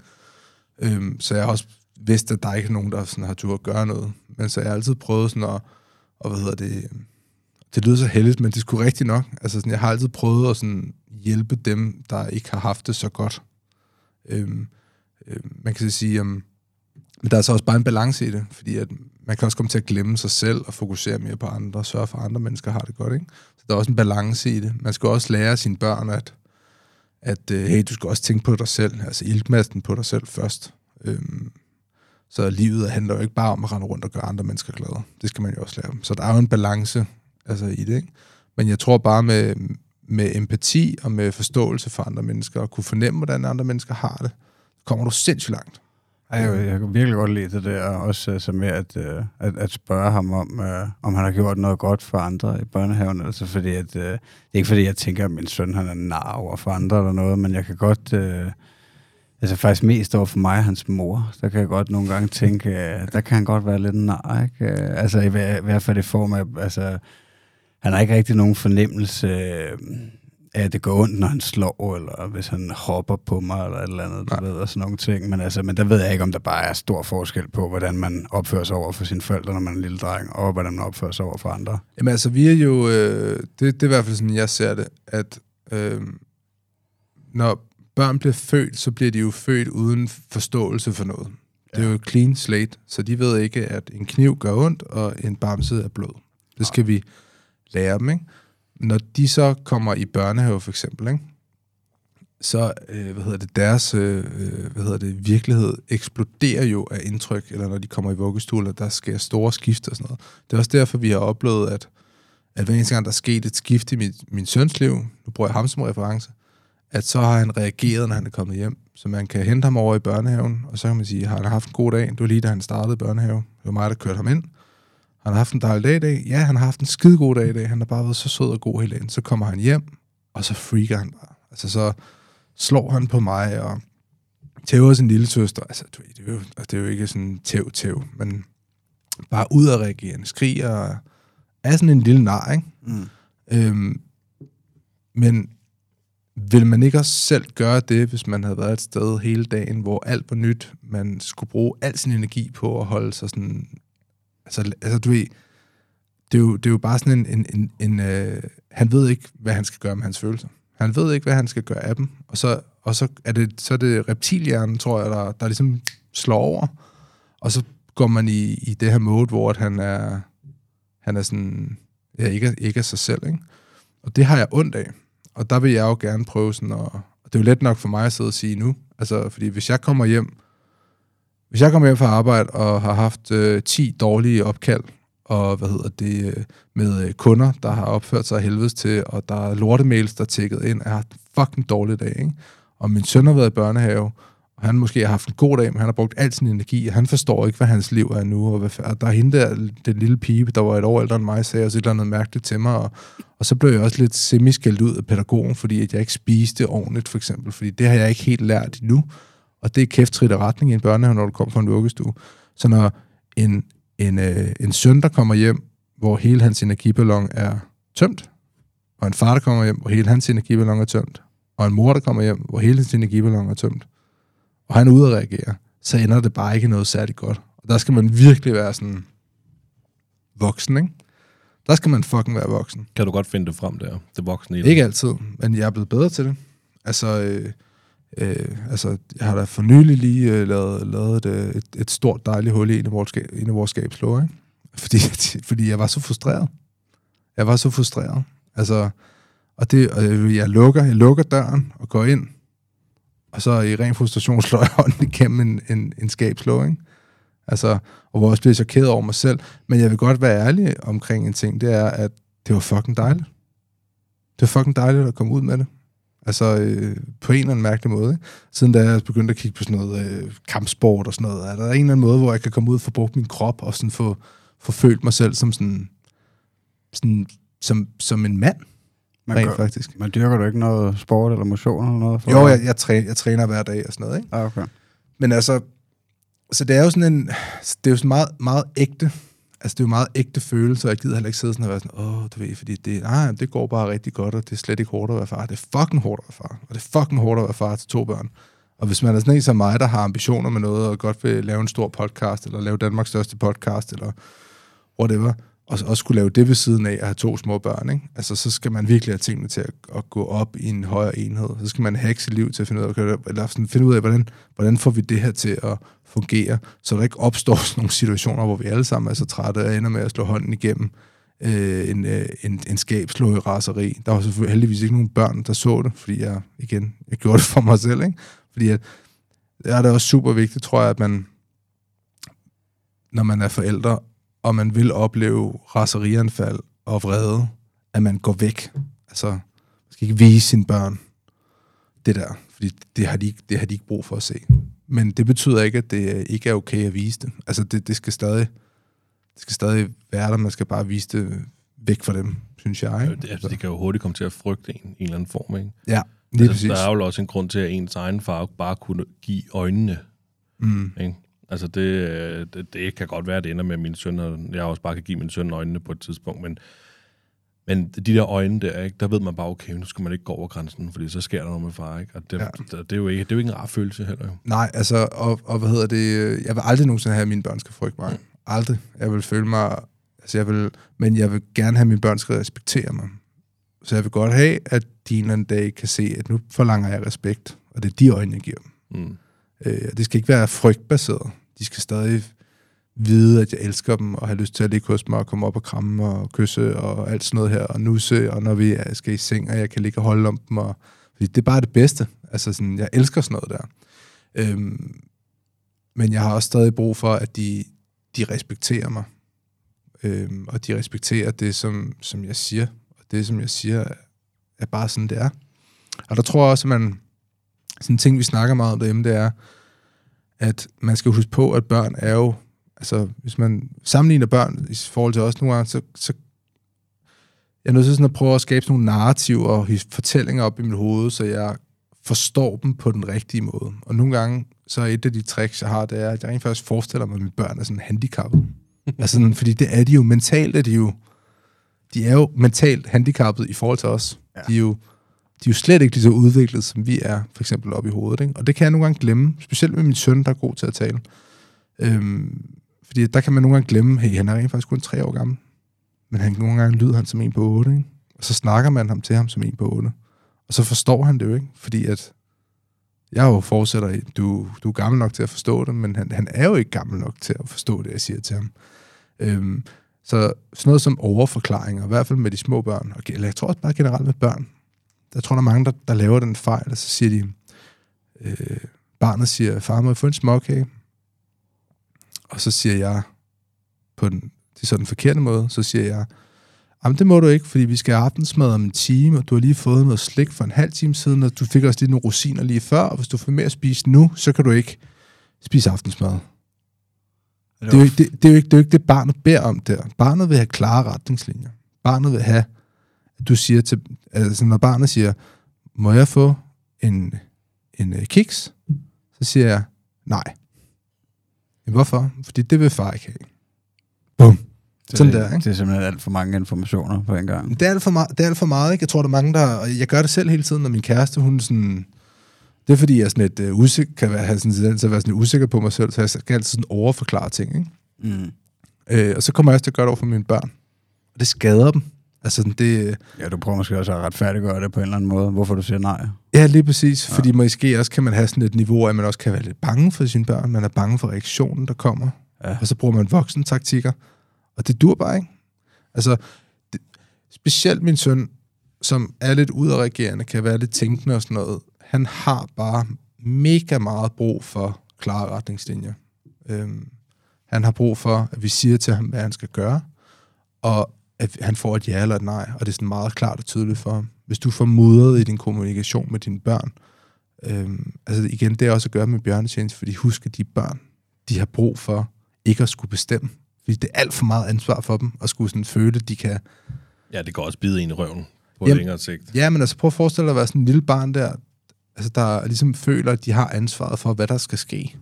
Øhm, så jeg har også vidst, at der ikke er nogen, der sådan har tur at gøre noget. Men så jeg har altid prøvet sådan at, og hvad hedder det, det lyder så heldigt, men det skulle rigtigt nok. Altså sådan, jeg har altid prøvet at sådan hjælpe dem, der ikke har haft det så godt. Øhm, øhm, man kan så sige, øhm, men der er så også bare en balance i det, fordi at man kan også komme til at glemme sig selv og fokusere mere på andre, og sørge for, at andre mennesker har det godt. Ikke? Så der er også en balance i det. Man skal også lære sine børn, at, at øh, hey, du skal også tænke på dig selv, altså iltmasten på dig selv først. Øhm, så livet handler jo ikke bare om at rende rundt og gøre andre mennesker glade. Det skal man jo også lære dem. Så der er jo en balance altså, i det. Ikke? Men jeg tror bare med, med empati og med forståelse for andre mennesker, og kunne fornemme, hvordan andre mennesker har det, kommer du sindssygt langt. Ej, jeg, jeg kan virkelig godt lide det der, også altså med at, øh, at, at spørge ham om, øh, om han har gjort noget godt for andre i børnehaven. Altså fordi at, øh, det er ikke fordi, jeg tænker, at min søn han er nar over for andre eller noget, men jeg kan godt... Øh, altså faktisk mest over for mig hans mor, der kan jeg godt nogle gange tænke, øh, der kan han godt være lidt nar, ikke? Øh, altså i, i hvert fald i form af, altså han har ikke rigtig nogen fornemmelse af, at det går ondt, når han slår, eller hvis han hopper på mig, eller et eller andet, du ved, og sådan nogle ting. Men, altså, men der ved jeg ikke, om der bare er stor forskel på, hvordan man opfører sig over for sine forældre, når man er en lille dreng, og hvordan man opfører sig over for andre. Jamen altså, vi er jo, øh, det, det er i hvert fald sådan, jeg ser det, at øh, når børn bliver født, så bliver de jo født uden forståelse for noget. Det er jo clean slate, så de ved ikke, at en kniv gør ondt, og en bamse er blød. Det skal vi lære dem, ikke? Når de så kommer i børnehave, for eksempel, ikke? så øh, hvad hedder det, deres øh, øh hvad hedder det, virkelighed eksploderer jo af indtryk, eller når de kommer i vuggestue, der sker store skift og sådan noget. Det er også derfor, vi har oplevet, at, at hver eneste gang, der er sket et skift i min, min søns liv, nu bruger jeg ham som reference, at så har han reageret, når han er kommet hjem. Så man kan hente ham over i børnehaven, og så kan man sige, har han haft en god dag? Det var lige, da han startede børnehave. Det var mig, der kørte ham ind. Han har haft en dejlig dag i dag. Ja, han har haft en skide god dag i dag. Han har bare været så sød og god hele dagen. Så kommer han hjem, og så freaker han bare. Altså, så slår han på mig, og tæver sin lille søster. Altså, det, er jo, altså, det er jo ikke sådan tæv-tæv, men bare ud af reagere, skriger, og er sådan en lille nar, ikke? Mm. Øhm, men vil man ikke også selv gøre det, hvis man havde været et sted hele dagen, hvor alt var nyt, man skulle bruge al sin energi på at holde sig sådan... Altså, altså du ved, det er, jo, det er jo bare sådan en... en, en, en øh, han ved ikke, hvad han skal gøre med hans følelser. Han ved ikke, hvad han skal gøre af dem. Og så, og så er det, så er det reptilhjernen, tror jeg, der, der ligesom slår over. Og så går man i, i det her mode, hvor at han er, han er sådan... Ja, ikke, ikke af sig selv, ikke? Og det har jeg ondt af. Og der vil jeg jo gerne prøve sådan at... Og det er jo let nok for mig at sidde og sige nu. Altså, fordi hvis jeg kommer hjem... Hvis jeg kommer hjem fra arbejde og har haft øh, 10 dårlige opkald, og hvad hedder det, øh, med øh, kunder, der har opført sig helvedes til, og der er lortemails, der er tækket ind, jeg har haft en fucking dårlig dag, ikke? Og min søn har været i børnehave, og han måske har haft en god dag, men han har brugt al sin energi, og han forstår ikke, hvad hans liv er nu, og, hvad, og der er hende der, den lille pige, der var et år ældre end mig, sagde også et eller andet mærkeligt til mig, og, og så blev jeg også lidt semiskældt ud af pædagogen, fordi at jeg ikke spiste ordentligt, for eksempel, fordi det har jeg ikke helt lært endnu, og det er kæfttrit af retning i en børnehave, når du kommer fra en vuggestue. Så når en, en, øh, en søn, der kommer hjem, hvor hele hans energiballon er tømt, og en far, der kommer hjem, hvor hele hans energiballon er tømt, og en mor, der kommer hjem, hvor hele hans energiballon er tømt, og han er reagere, så ender det bare ikke noget særligt godt. Og der skal man virkelig være sådan voksen, ikke? Der skal man fucking være voksen. Kan du godt finde det frem der, det voksne i det? Ikke altid, men jeg er blevet bedre til det. Altså, øh, øh, altså jeg har da for nylig lige øh, lavet, lavet et, øh, et, et stort dejligt hul i en af vores, en af vores skabslåger, ikke? Fordi, fordi jeg var så frustreret. Jeg var så frustreret. Altså, og det, og øh, jeg lukker, jeg lukker døren og går ind, og så i ren frustration slår jeg hånden igennem en, en, en skabslåg, ikke? Altså, og hvor jeg også bliver chokeret over mig selv. Men jeg vil godt være ærlig omkring en ting, det er, at det var fucking dejligt. Det var fucking dejligt at komme ud med det. Altså, øh, på en eller anden mærkelig måde. Ikke? Siden da jeg begyndte at kigge på sådan noget øh, kampsport og sådan noget, er der en eller anden måde, hvor jeg kan komme ud og få brugt min krop og sådan få, få følt mig selv som sådan, sådan som, som en mand, Man, rent gør, faktisk. man dyrker du ikke noget sport eller motion eller noget? For Jo, jeg, jeg, træner, jeg træner hver dag og sådan noget, ikke? Ah, okay. Men altså, så det er jo sådan en, det er jo sådan meget, meget ægte, altså det er jo meget ægte følelse, og jeg gider heller ikke sidde sådan og være sådan, åh, du ved, fordi det, nej, det går bare rigtig godt, og det er slet ikke hårdt at være far. Det er fucking hårdt at være far, og det er fucking hårdt at være far til to børn. Og hvis man er sådan en som mig, der har ambitioner med noget, og godt vil lave en stor podcast, eller lave Danmarks største podcast, eller whatever, og også skulle lave det ved siden af at have to små børn, ikke? Altså, så skal man virkelig have tingene til at, at gå op i en højere enhed. Så skal man hacke sit liv til at finde ud af, eller sådan finde ud af hvordan, hvordan får vi det her til at fungerer, så der ikke opstår sådan nogle situationer, hvor vi alle sammen er så trætte og ender med at slå hånden igennem øh, en, øh, en, en skabslå i raseri. Der var selvfølgelig heldigvis ikke nogen børn, der så det, fordi jeg, igen, jeg gjorde det for mig selv, ikke? Fordi at, det er det også super vigtigt, tror jeg, at man, når man er forældre, og man vil opleve raserianfald og vrede, at man går væk. Altså, man skal ikke vise sine børn det der, fordi det har, de ikke, det har de ikke brug for at se. Men det betyder ikke, at det ikke er okay at vise det. Altså, det, det, skal, stadig, det skal stadig være der, man skal bare vise det væk fra dem, synes jeg. Ikke? Det, altså, de kan jo hurtigt komme til at frygte en, en eller anden form, ikke? Ja, lige Altså, præcis. der er jo også en grund til, at ens egen far bare kunne give øjnene. Mm. Ikke? Altså, det, øh, det, det kan godt være, at det ender med, at min søn, og jeg også bare kan give min søn øjnene på et tidspunkt, men, men de der øjne der, ikke, der ved man bare, okay, nu skal man ikke gå over grænsen, fordi så sker der noget med far, ikke? Og det, Ja. det, er jo ikke, det er jo ikke en rar følelse heller, jo. Nej, altså, og, og hvad hedder det, jeg vil aldrig nogensinde have, at mine børn skal frygte mig. Aldrig. Jeg vil føle mig, altså jeg vil, men jeg vil gerne have, at mine børn skal respektere mig. Så jeg vil godt have, at de en eller anden dag kan se, at nu forlanger jeg respekt, og det er de øjne, jeg giver dem. Mm. Øh, det skal ikke være frygtbaseret. De skal stadig vide, at jeg elsker dem, og have lyst til at ligge hos mig, og komme op og kramme og kysse, og alt sådan noget her, og nusse, og når vi skal i seng, og jeg kan ligge og holde om dem, og, fordi det er bare det bedste. Altså sådan, jeg elsker sådan noget der. Øhm, men jeg har også stadig brug for, at de, de respekterer mig. Øhm, og de respekterer det, som, som jeg siger. Og det, som jeg siger, er, er bare sådan, det er. Og der tror jeg også, at man... Sådan en ting, vi snakker meget om derhjemme, det er, at man skal huske på, at børn er jo... Altså, hvis man sammenligner børn i forhold til os nogle gange, så, så jeg er nødt til sådan at prøve at skabe nogle narrativer og fortællinger op i mit hoved, så jeg forstår dem på den rigtige måde. Og nogle gange, så er et af de tricks, jeg har, det er, at jeg rent faktisk forestiller mig, at mine børn er sådan handicappet. altså, sådan, fordi det er de jo. Mentalt er de jo... De er jo mentalt handicappet i forhold til os. Ja. De er jo de er jo slet ikke lige så udviklet, som vi er, for eksempel op i hovedet. Ikke? Og det kan jeg nogle gange glemme, specielt med min søn, der er god til at tale. Øhm, fordi der kan man nogle gange glemme, hey, han er rent faktisk kun tre år gammel. Men han, nogle gange lyder han som en på otte, ikke? Og så snakker man ham til ham som en på otte. Og så forstår han det jo ikke, fordi at jeg jo fortsætter i, du, du er gammel nok til at forstå det, men han, han er jo ikke gammel nok til at forstå det, jeg siger til ham. Øhm, så sådan noget som overforklaringer, i hvert fald med de små børn, og, eller jeg tror også bare generelt med børn, jeg tror, der er mange, der, der laver den fejl, og så siger de, øh, barnet siger, far, må jeg få en småkage? Og så siger jeg, på den, det er sådan den forkerte måde, så siger jeg, jamen det må du ikke, fordi vi skal have aftensmad om en time, og du har lige fået noget slik for en halv time siden, og du fik også lige nogle rosiner lige før, og hvis du får mere at spise nu, så kan du ikke spise aftensmad. Det er, jo ikke, det, det, er jo ikke, det er jo ikke det, barnet beder om der. Barnet vil have klare retningslinjer. Barnet vil have, at du siger til, altså når barnet siger, må jeg få en, en uh, kiks? Så siger jeg, nej. Men hvorfor? Fordi det vil far ikke have. Bum. Så Sådan det, der, ikke? Det er simpelthen alt for mange informationer på en gang. Det er alt for meget, det er alt for meget ikke? Jeg tror, der er mange, der... Og jeg gør det selv hele tiden, når min kæreste, hun sådan... Det er fordi, jeg sådan et, uh, usikker, kan være, have sådan en tendens at være sådan usikker på mig selv, så jeg skal altid sådan overforklare ting, ikke? Mm. Øh, og så kommer jeg også til at gøre det over for mine børn. Og det skader dem. Altså, det, Ja, du prøver måske også at retfærdiggøre det på en eller anden måde, hvorfor du siger nej. Ja, lige præcis. Ja. Fordi måske også kan man have sådan et niveau, at man også kan være lidt bange for sine børn. Man er bange for reaktionen, der kommer. Ja. Og så bruger man voksen taktikker. Og det dur bare ikke. Altså, det, specielt min søn, som er lidt udadreagerende, kan være lidt tænkende og sådan noget. Han har bare mega meget brug for klare retningslinjer. Øhm, Han har brug for, at vi siger til ham, hvad han skal gøre, og at han får et ja eller et nej, og det er sådan meget klart og tydeligt for ham. Hvis du får mudret i din kommunikation med dine børn, øhm, altså igen, det er også at gøre med bjørnetjeneste, fordi husk, at de børn, de har brug for ikke at skulle bestemme. Fordi det er alt for meget ansvar for dem, at skulle sådan føle, at de kan... Ja, det kan også bide en i røven på Jamen, længere sigt. Ja, men altså prøv at forestille dig at være sådan en lille barn der, altså der ligesom føler, at de har ansvaret for, hvad der skal ske.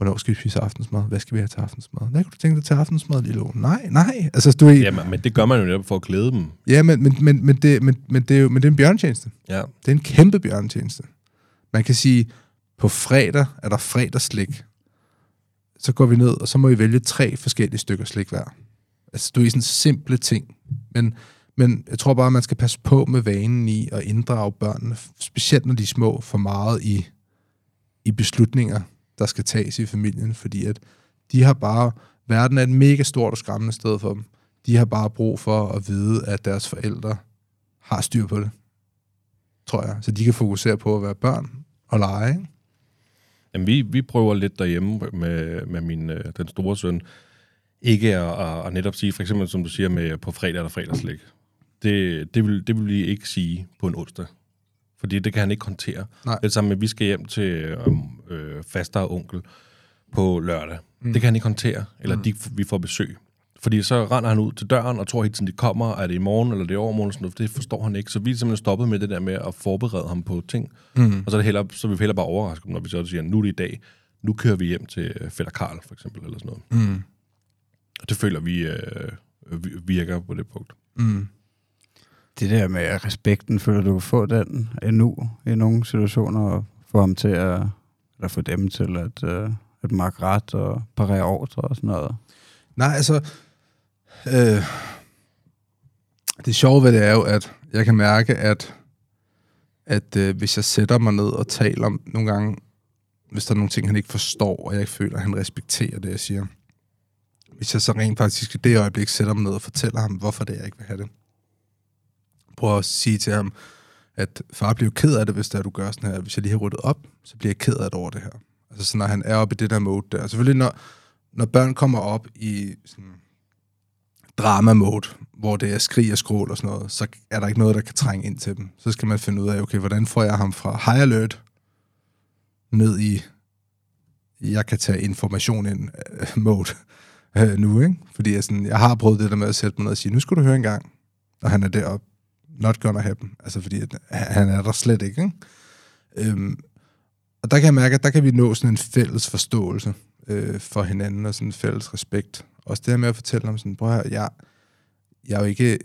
Hvornår skal vi spise aftensmad? Hvad skal vi have til aftensmad? Hvad kunne du tænke dig til aftensmad, lille unge? Nej, nej. Altså, du er, ja, Jamen, men det gør man jo netop for at klæde dem. ja men, men, men, men, det, men, men, det er jo men det er en bjørntjeneste. Ja. Det er en kæmpe bjørntjeneste. Man kan sige, på fredag er der fredagslik. Så går vi ned, og så må I vælge tre forskellige stykker slik hver. Altså, du er sådan simple ting. Men, men jeg tror bare, at man skal passe på med vanen i at inddrage børnene, specielt når de er små, for meget i, i beslutninger, der skal tages i familien, fordi at de har bare, verden er et mega stort og skræmmende sted for dem. De har bare brug for at vide, at deres forældre har styr på det, tror jeg. Så de kan fokusere på at være børn og lege. Ikke? Jamen, vi, vi prøver lidt derhjemme med, med min, øh, den store søn, ikke at, at, at netop sige, for eksempel som du siger med på fredag eller fredagslæg. Det, det, vil, det vil vi ikke sige på en onsdag. Fordi det kan han ikke håndtere. Nej. Det sammen med, at vi skal hjem til øh, øh, faster og onkel på lørdag. Mm. Det kan han ikke håndtere, eller mm. de, vi får besøg. Fordi så render han ud til døren og tror hele tiden, de kommer, er det i morgen eller det er overmorgen, sådan noget, det forstår han ikke. Så vi er simpelthen stoppet med det der med at forberede ham på ting. Mm. Og så er, det heller, så er vi heller bare overrasket, når vi så siger, nu er det i dag, nu kører vi hjem til øh, fætter Karl, for eksempel, eller sådan noget. Mm. Og det føler vi øh, vi- virker på det punkt. Mm. Det der med respekten, føler du kan få den endnu i nogle situationer, og få ham til at, eller få dem til at, øh, at markere ret og parere ordre og sådan noget? Nej, altså... Øh, det sjove ved det er jo, at jeg kan mærke, at, at øh, hvis jeg sætter mig ned og taler om nogle gange, hvis der er nogle ting, han ikke forstår, og jeg ikke føler, at han respekterer det, jeg siger. Hvis jeg så rent faktisk i det øjeblik sætter mig ned og fortæller ham, hvorfor det er, jeg ikke vil have det prøver at sige til ham, at far bliver ked af det, hvis det er, du gør sådan her. Hvis jeg lige har ryddet op, så bliver jeg ked af det over det her. Altså sådan, når han er oppe i det der mode der. Selvfølgelig når, når børn kommer op i sådan drama-mode, hvor det er skrig og skrål og sådan noget, så er der ikke noget, der kan trænge ind til dem. Så skal man finde ud af, okay, hvordan får jeg ham fra high alert ned i, jeg kan tage information ind øh, mode øh, nu, ikke? Fordi jeg, sådan, jeg har prøvet det der med at sætte mig ned og sige, nu skal du høre en gang, når han er deroppe. Not gonna happen. Altså fordi, at han er der slet ikke, ikke? Øhm, og der kan jeg mærke, at der kan vi nå sådan en fælles forståelse øh, for hinanden, og sådan en fælles respekt. Også det her med at fortælle ham sådan, prøv her, jeg, jeg er jo ikke,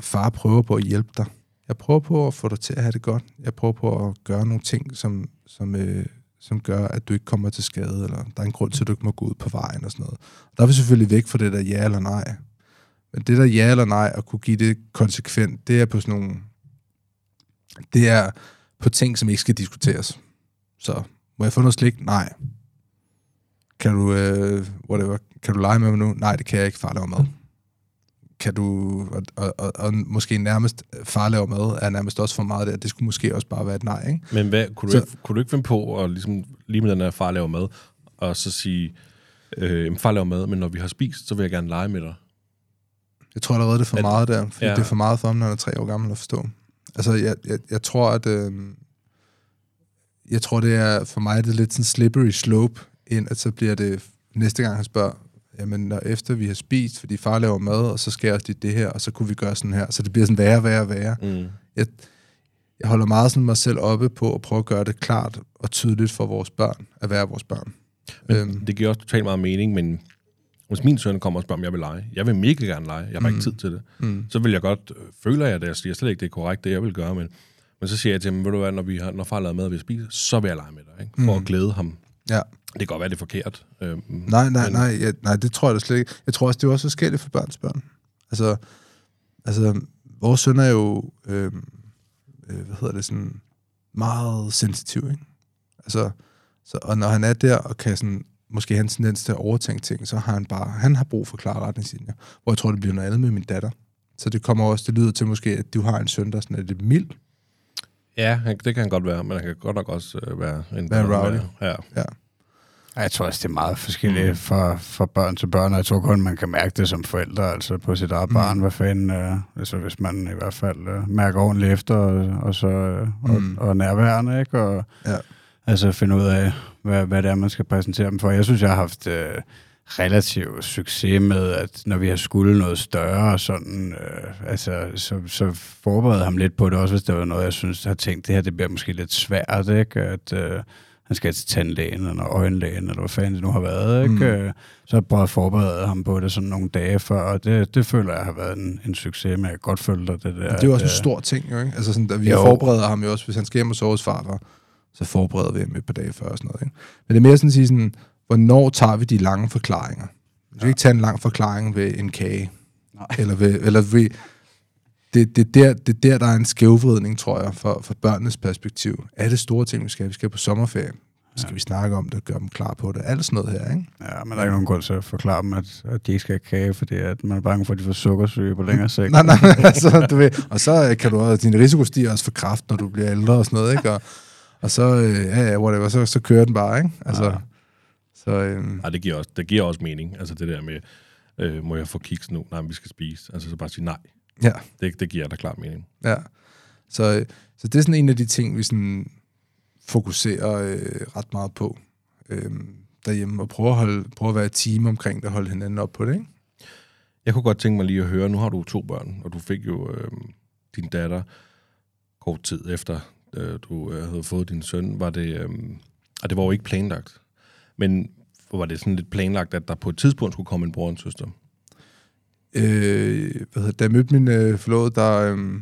far prøver på at hjælpe dig. Jeg prøver på at få dig til at have det godt. Jeg prøver på at gøre nogle ting, som, som, øh, som gør, at du ikke kommer til skade, eller der er en grund til, at du ikke må gå ud på vejen og sådan noget. Der er vi selvfølgelig væk fra det der ja eller nej. Men det der ja eller nej, at kunne give det konsekvent, det er på sådan nogle... Det er på ting, som ikke skal diskuteres. Så må jeg få noget slik? Nej. Kan du, øh, whatever, kan du lege med mig nu? Nej, det kan jeg ikke. Far laver mad. Kan du, og, og, og, og måske nærmest, far laver mad, er nærmest også for meget der. Det skulle måske også bare være et nej, ikke? Men hvad, kunne, du Så- ikke, kunne du ikke finde på at ligesom, lige med den her far laver mad, og så sige, øh, "Jamen, far laver mad, men når vi har spist, så vil jeg gerne lege med dig. Jeg tror allerede, det er for At- meget der, fordi ja. det er for meget for ham, når han er tre år gammel at forstå. Altså, jeg, jeg, jeg tror, at... Øh, jeg tror, det er for mig det er lidt sådan slippery slope ind, at så bliver det næste gang, han spørger, jamen, når efter vi har spist, fordi far laver mad, og så også lige det her, og så kunne vi gøre sådan her. Så det bliver sådan værre, værre, værre. Mm. Jeg, jeg holder meget sådan mig selv oppe på at prøve at gøre det klart og tydeligt for vores børn, at være vores børn. Men øhm. det giver også totalt meget mening, men hvis min søn kommer og spørger, om jeg vil lege, jeg vil mega gerne lege, jeg har mm. ikke tid til det, Mm. så vil jeg godt, øh, føler jeg det, jeg siger slet ikke, det er korrekt, det jeg vil gøre, men, men så siger jeg til ham, ved du hvad, når, vi har, når far har lavet mad, og vi spiser, så vil jeg lege med dig, ikke? for Mm. at glæde ham. Ja. Det kan godt være, det er forkert. Øhm, Nej, nej, men- nej, ja, nej, det tror jeg da slet ikke. Jeg tror også, det er også forskelligt for børns børn. Altså, altså vores søn er jo, øh, øh, hvad hedder det, sådan meget sensitiv, ikke? Altså, så, og når han er der og kan sådan, måske en tendens til at overtænke ting, så har han bare, han har brug for klare retningslinjer. Hvor jeg tror, det bliver noget andet med min datter. Så det kommer også, det lyder til måske, at du har en søn, der sådan er lidt mild. Ja, det kan han godt være, men han kan godt nok også øh, være en... Være rowdy. Ja. Ja. Jeg tror også, det er meget forskelligt mm. fra, fra børn til børn, og jeg tror kun, man kan mærke det som forældre, altså på sit eget Mm. barn, hvad fanden, øh, altså hvis man i hvert fald øh, mærker ordentligt efter, og, og så øh, og, Mm. og nærværende, ikke? Og Ja. altså finde ud af, hvad, hvad det er, man skal præsentere dem for. Jeg synes, jeg har haft øh, relativ succes med, at når vi har skulle noget større, sådan, øh, altså, så, så forberedte ham lidt på det, også hvis det var noget, jeg synes, har tænkt, det her det bliver måske lidt svært, ikke? At øh, han skal til tandlægen, eller øjenlægen, eller hvad fanden det nu har været, ikke? Mm. Mm. Så jeg prøvet at forberede ham på det sådan nogle dage før, og det, det føler jeg har været en, en succes, men jeg kan godt følge dig, det der. Det er jo også at, en stor ting, jo, ikke? Altså sådan, at vi Jo. forbereder ham jo også, hvis han skal hjem og sove hos farfar, så forbereder vi ham et par dage før og sådan noget, ikke? Men det er mere sådan at sige sådan, hvornår tager vi de lange forklaringer? Skal ja. ikke tage en lang forklaring ved en kage. Nej. Eller ved, eller ved det, det, er der, det er der, der er en skævvridning, tror jeg, for, for børnenes perspektiv. Er det store ting, vi skal? Vi skal på sommerferie. Så skal ja. vi snakke om det, gøre dem klar på det. Alt sådan noget her, ikke? Ja, men der er ikke nogen grund til at forklare dem, at, at de ikke skal have kage, fordi at man er bange for, at de får sukkersyge på længere sigt. Nej, nej, altså, du ved, og så kan du også, din risiko stiger også for kraft, når du bliver ældre og sådan noget, ikke? Og, og så, øh, ja, ja, whatever, så, så kører den bare, ikke? Altså, Ja. så, øh, Ej, det giver, også, det giver også mening. Altså det der med, øh, må jeg få kiks nu? Nej, vi skal spise. Altså så bare sige nej. ja, Det, det giver da klart mening. ja. Så, øh, så det er sådan en af de ting, vi sådan fokuserer øh, ret meget på øh, derhjemme, og prøve at, holde, prøve at være et team omkring det, og holde hinanden op på det, ikke? Jeg kunne godt tænke mig lige at høre, nu har du to børn, og du fik jo øh, din datter kort tid efter, øh, du øh, havde fået din søn. Var det, øh, og det var jo ikke planlagt, men var det sådan lidt planlagt, at der på et tidspunkt skulle komme en bror og en søster? øh, hvad hedder, da jeg mødte min øh, forlovede, der øh,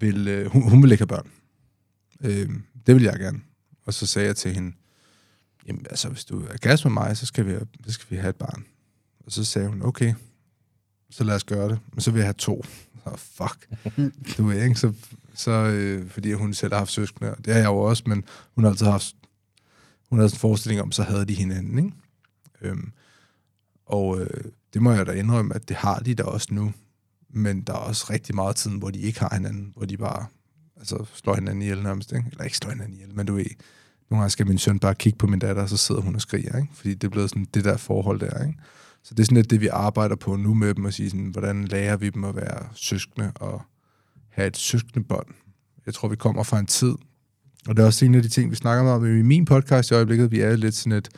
vil, øh, hun, hun vil ikke have børn. Øh, det vil jeg gerne. Og så sagde jeg til hende, jamen altså, hvis du er kæreste med mig, så skal, vi, så skal vi have et barn. Og så sagde hun, okay, så lad os gøre det. Men så vil jeg have to. Så fuck. du ved, ikke? Så, så øh, fordi hun selv har haft søskende, og det har jeg jo også, men hun har altid haft, hun havde sådan en forestilling om, så havde de hinanden, ikke? Øhm, og øh, det må jeg da indrømme, at det har de da også nu. Men der er også rigtig meget tid, hvor de ikke har hinanden, hvor de bare altså, slår hinanden ihjel nærmest. Ikke? Eller ikke slår hinanden ihjel, men du ved, nogle gange skal min søn bare kigge på min datter, og så sidder hun og skriger. Ikke? Fordi det er blevet sådan det der forhold der. Ikke? Så det er sådan lidt det, vi arbejder på nu med dem, at sige sådan, hvordan lærer vi dem at være søskende og have et søskende bånd. Jeg tror, vi kommer fra en tid, og det er også en af de ting, vi snakker om i min podcast i øjeblikket. Vi er lidt sådan et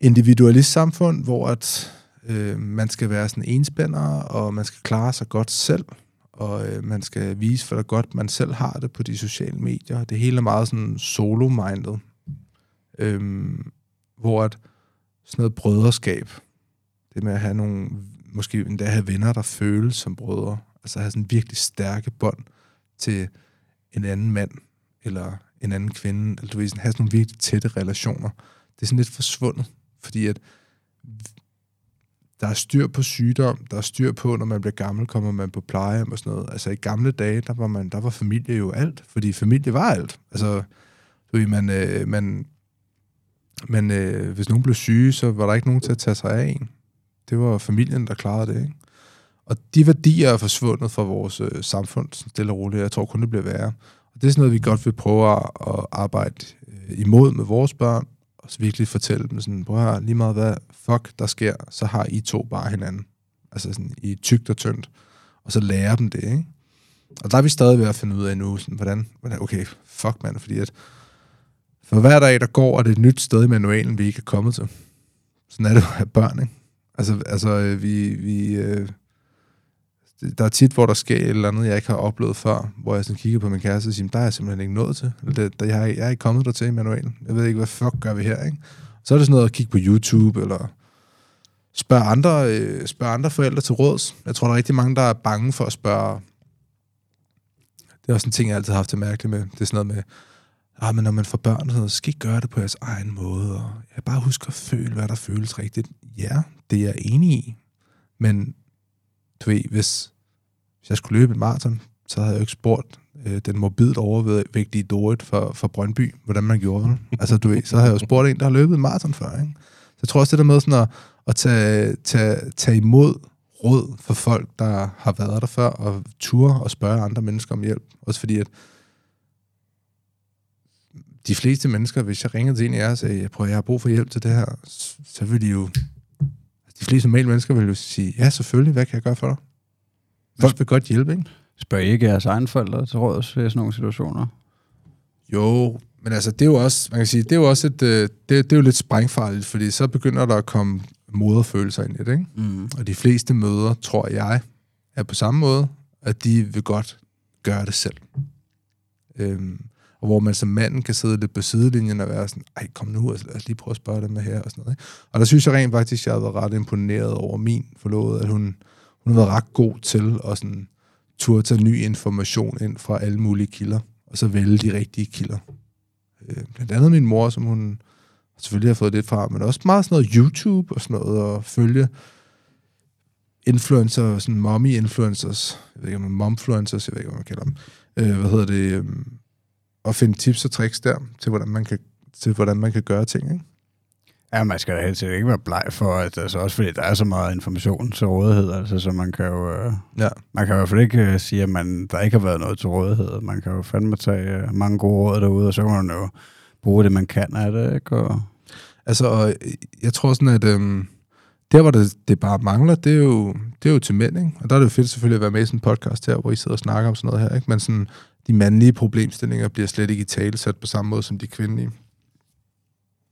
individualist samfund, hvor at, øh, man skal være sådan enspænder, og man skal klare sig godt selv, og øh, man skal vise, hvor godt man selv har det på de sociale medier. Det hele er meget sådan solo-minded. Øhm, hvor at sådan noget brøderskab, det med at have nogle, måske endda have venner, der føles som brødre, altså have sådan virkelig stærke bånd til en anden mand, eller en anden kvinde, eller du ved, sådan, have sådan nogle virkelig tætte relationer. Det er sådan lidt forsvundet, fordi at der er styr på sygdom, der er styr på, når man bliver gammel, kommer man på pleje og sådan noget. Altså i gamle dage, der var, man, der var familie jo alt, fordi familie var alt. Altså, du ved, man, øh, man, men øh, hvis nogen blev syge, så var der ikke nogen til at tage sig af en. Det var familien, der klarede det, ikke? Og de værdier er forsvundet fra vores øh, samfund, stille og roligt. Jeg tror kun, det bliver værre. Og det er sådan noget, vi godt vil prøve at, at arbejde øh, imod med vores børn, og så virkelig fortælle dem sådan, prøv her, lige meget hvad fuck der sker, så har I to bare hinanden. Altså sådan i tygt og tyndt. Og så lære dem det, ikke? Og der er vi stadig ved at finde ud af nu, sådan, hvordan, hvordan okay, fuck mand, fordi at for hver dag, der går, er det et nyt sted i manualen, vi ikke er kommet til. Sådan er det at børn, ikke? Altså, altså øh, vi, vi, øh, der er tit, hvor der sker et eller andet, jeg ikke har oplevet før, hvor jeg sådan kigger på min kæreste og siger, der er jeg simpelthen ikke nået til. Eller Det, der, jeg, har, jeg er ikke kommet der til i manualen. Jeg ved ikke, hvad fuck gør vi her, ikke? Så er det sådan noget at kigge på YouTube, eller spørge andre, øh, spørge andre forældre til råds. Jeg tror, der er rigtig mange, der er bange for at spørge. Det er også en ting, jeg altid har haft det mærkeligt med. Det er sådan noget med, ah, men når man får børn, så skal I gøre det på jeres egen måde. Og jeg bare husker at føle, hvad der føles rigtigt. Ja, det er jeg enig i. Men du ved, hvis, hvis jeg skulle løbe et maraton, så havde jeg jo ikke spurgt øh, den morbidt overvægtige Dorit fra, fra Brøndby, hvordan man gjorde det. Altså, du ved, så havde jeg jo spurgt en, der har løbet et maraton før, ikke? Så jeg tror også, det der med sådan at, at tage, tage, tage imod råd for folk, der har været der før, og ture og spørge andre mennesker om hjælp. Også fordi, at de fleste mennesker, hvis jeg ringede til en af jer og sagde, prøv, jeg har brug for hjælp til det her, så vil de jo, de fleste normale mennesker vil jo sige, ja, selvfølgelig, hvad kan jeg gøre for dig? Folk vil godt hjælpe, ikke? Spørger I ikke jeres egne forældre til råds i sådan nogle situationer? Jo, men altså, det er jo også, man kan sige, det er jo også et, øh, det, det er jo lidt sprængfarligt, fordi så begynder der at komme moderfølelser ind i det, ikke? Mm. Og de fleste møder, tror jeg, er på samme måde, at de vil godt gøre det selv. Øhm, og hvor man som manden kan sidde lidt på sidelinjen og være sådan, ej, kom nu, altså, lad os lige prøve at spørge dem her og sådan noget. Ikke? Og der synes jeg rent faktisk, jeg har været ret imponeret over min forlovede, at hun, hun har været ret god til at sådan, turde tage ny information ind fra alle mulige kilder, og så vælge de rigtige kilder. Øh, blandt andet min mor, som hun selvfølgelig har fået lidt fra, men også meget sådan noget YouTube og sådan noget, og følge influencer, sådan mommy-influencers, jeg ved ikke, om momfluencers, jeg ved ikke, hvad man kalder dem, øh, hvad hedder det, øh, og finde tips og tricks der, til hvordan man kan, til hvordan man kan gøre ting, ikke? Ja, man skal da helt sikkert ikke være bleg for, at altså også fordi der er så meget information til rådighed, altså så man kan jo, øh, Ja. man kan i hvert fald ikke øh, sige, at man, der ikke har været noget til rådighed. Man kan jo fandme tage øh, mange gode råd derude, og så kan man jo bruge det, man kan af det, ikke? Og, Altså, og jeg tror sådan, at øhm, der, hvor det, det bare mangler, det er, jo, det er jo til mænd, ikke? Og der er det jo fedt selvfølgelig at være med i sådan en podcast her, hvor I sidder og snakker om sådan noget her, ikke? Men sådan, de mandlige problemstillinger bliver slet ikke i tale sat på samme måde som de kvindelige.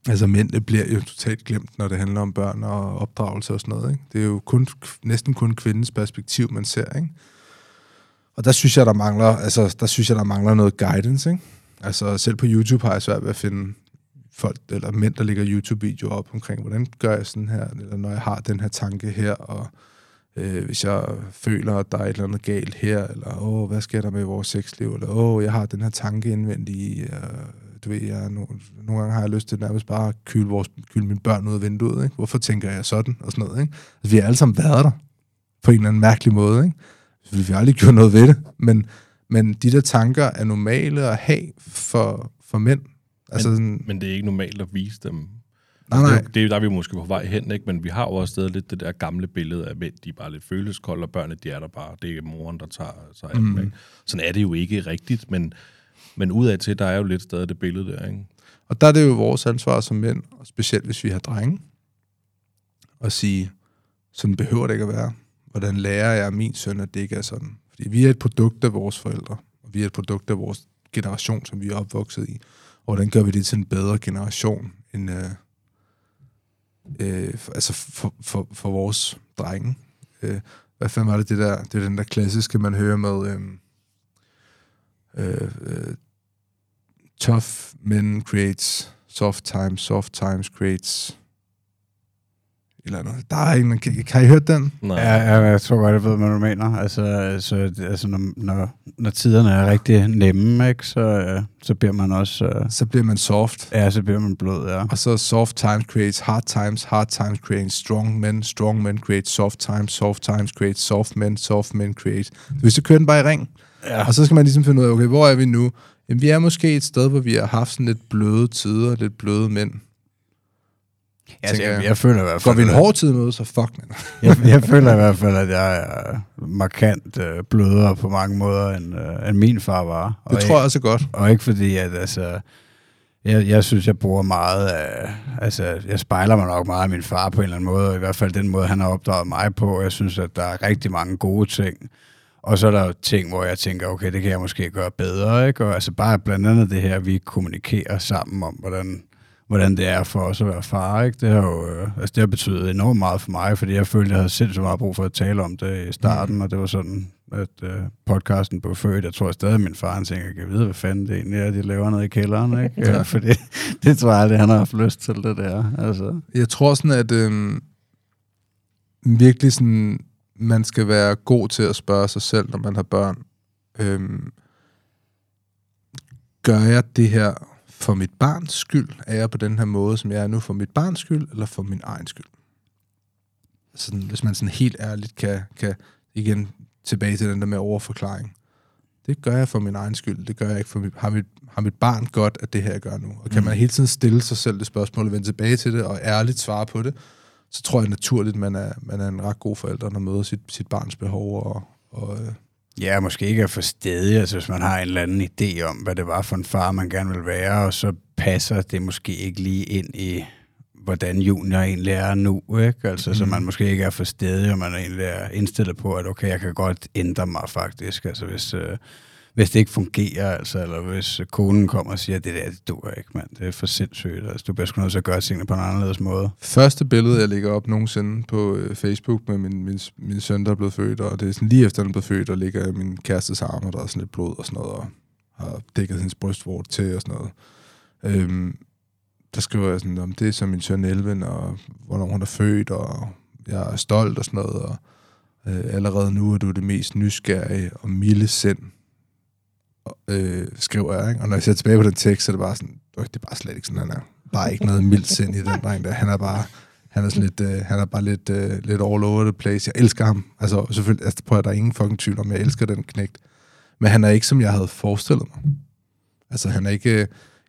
Altså mændene bliver jo totalt glemt, når det handler om børn og opdragelse og sådan noget, ikke? Det er jo kun, næsten kun kvindens perspektiv, man ser, ikke? Og der synes jeg, der mangler, altså, der synes jeg, der mangler noget guidance, ikke? Altså, selv på YouTube har jeg svært ved at finde folk, eller mænd, der lægger YouTube-videoer op omkring, hvordan gør jeg sådan her, eller når jeg har den her tanke her, og øh, hvis jeg føler, at der er et eller andet galt her, eller åh, hvad sker der med vores sexliv, eller åh, jeg har den her tanke indvendig, øh, du ved, jeg, no, nogle gange har jeg lyst til nærmest bare at kyle, vores, kyle mine børn ud af vinduet, ikke? hvorfor tænker jeg sådan, og sådan noget, ikke? Altså, vi har alle sammen været der, på en eller anden mærkelig måde, ikke? Vi har aldrig gjort noget ved det, men, men de der tanker er normale at have for, for mænd, Altså, sådan, Men det er ikke normalt at vise dem. Nej, Det, er nej. jo- det, er- der er vi måske på vej hen, ikke? men vi har jo også stadig lidt det der gamle billede af, mænd, de er bare lidt følelseskolde, og børnene, de er der bare. Det er moren, der tager sig af Mhm. dem. Ikke? Sådan er det jo ikke rigtigt, men, men udad til, der er jo lidt stadig det billede der. Ikke? Og der er det jo vores ansvar som mænd, og specielt hvis vi har drenge, at sige, sådan behøver det ikke at være. Hvordan lærer jeg min søn, at det ikke er sådan? Fordi vi er et produkt af vores forældre, og vi er et produkt af vores generation, som vi er opvokset i. Og hvordan gør vi det til en bedre generation, end, øh, øh, for, altså for, for, for vores drenge? Øh, hvad fanden var det, det der, det er den der klassiske, man hører med, øh, øh, øh, tough men creates soft times, soft times creates eller andet. Der er en, kan, kan I hørt den? Nej. ja, ja, jeg tror godt, jeg ved, hvad du mener. Altså, altså, altså når, når, når tiderne er rigtig nemme, ikke, så, så bliver man også... Øh, Så bliver man soft. ja, så bliver man blød, ja. Og så soft times creates hard times, hard times creates strong men, strong men creates soft times, soft times creates soft men, soft men creates... Hvis så kører den bare i ring. ja. Og så skal man ligesom finde ud af, okay, hvor er vi nu? Jamen, vi er måske et sted, hvor vi har haft sådan lidt bløde tider, lidt bløde mænd. Altså, tænker jeg, jeg. føler i hvert Går fald... vi en at- hård tid med, så fuck, man. jeg, jeg føler i hvert fald, at jeg er markant øh, blødere på mange måder, end, øh, end min far var. Og Det tror jeg også godt. Og ikke fordi, at altså, jeg, jeg synes, jeg bruger meget af, altså, jeg spejler mig nok meget af min far på en eller anden måde, og i hvert fald den måde, han har opdraget mig på. Jeg synes, at der er rigtig mange gode ting. Og så er der ting, hvor jeg tænker, okay, det kan jeg måske gøre bedre, ikke? Og altså bare blandt andet det her, vi kommunikerer sammen om, hvordan, hvordan det er for os at være far, ikke? Det har jo, øh, altså det har betydet enormt meget for mig, fordi jeg følte, jeg havde sindssygt meget brug for at tale om det i starten, mm. og det var sådan, at øh, podcasten blev født. Jeg tror stadig, at min far han tænker, jeg kan vide, hvad fanden det egentlig er, de laver nede i kælderen, ikke? ja. Fordi det tror jeg aldrig, han har haft lyst til, det der. Altså. Jeg tror sådan, at øhm, virkelig sådan, man skal være god til at spørge sig selv, når man har børn. Øhm, gør jeg det her for mit barns skyld? Er jeg på den her måde, som jeg er nu, for mit barns skyld, eller for min egen skyld? Sådan, hvis man sådan helt ærligt kan, kan igen tilbage til den der med overforklaring. Det gør jeg for min egen skyld. Det gør jeg ikke for mit, har, mit, har mit barn godt, at det her jeg gør nu? Og kan Mm. man hele tiden stille sig selv det spørgsmål og vende tilbage til det, og ærligt svare på det, så tror jeg naturligt, man er, man er en ret god forælder, når møder sit, sit barns behov og, og, øh, Ja, måske ikke er for stedig, altså hvis man har en eller anden idé om, hvad det var for en far, man gerne vil være, og så passer det måske ikke lige ind i, hvordan junior egentlig er nu, ikke? Altså, mm. så man måske ikke er for stedig, og man egentlig er indstillet på, at okay, jeg kan godt ændre mig faktisk, altså hvis... Øh, hvis det ikke fungerer, altså, eller hvis konen kommer og siger, at det der, det dur ikke, mand. Det er for sindssygt. Altså, du bliver sgu nødt til at gøre tingene på en anderledes måde. Første billede, jeg lægger op nogensinde på øh, Facebook med min, min, min søn, der er blevet født, og det er sådan lige efter, han er blevet født, og ligger min kærestes arm, og der er sådan lidt blod og sådan noget, og har dækket hendes brystvort til og sådan noget. Øhm, der skriver jeg sådan, om det er som min søn Elven, og hvornår hun er født, og jeg er stolt og sådan noget, og øh, allerede nu er du det mest nysgerrige og milde sind, øh, skriver jeg, ikke? Og når jeg ser tilbage på den tekst, så er det bare sådan, det er bare slet ikke sådan, han er. Bare ikke noget mildt sind i den dreng der. Han er bare, han er, sådan lidt, øh, han er bare lidt, øh, lidt all over the place. Jeg elsker ham. Altså selvfølgelig, altså, prøv at der er ingen fucking tvivl om, jeg elsker den knægt. Men han er ikke, som jeg havde forestillet mig. Altså han er ikke, øh,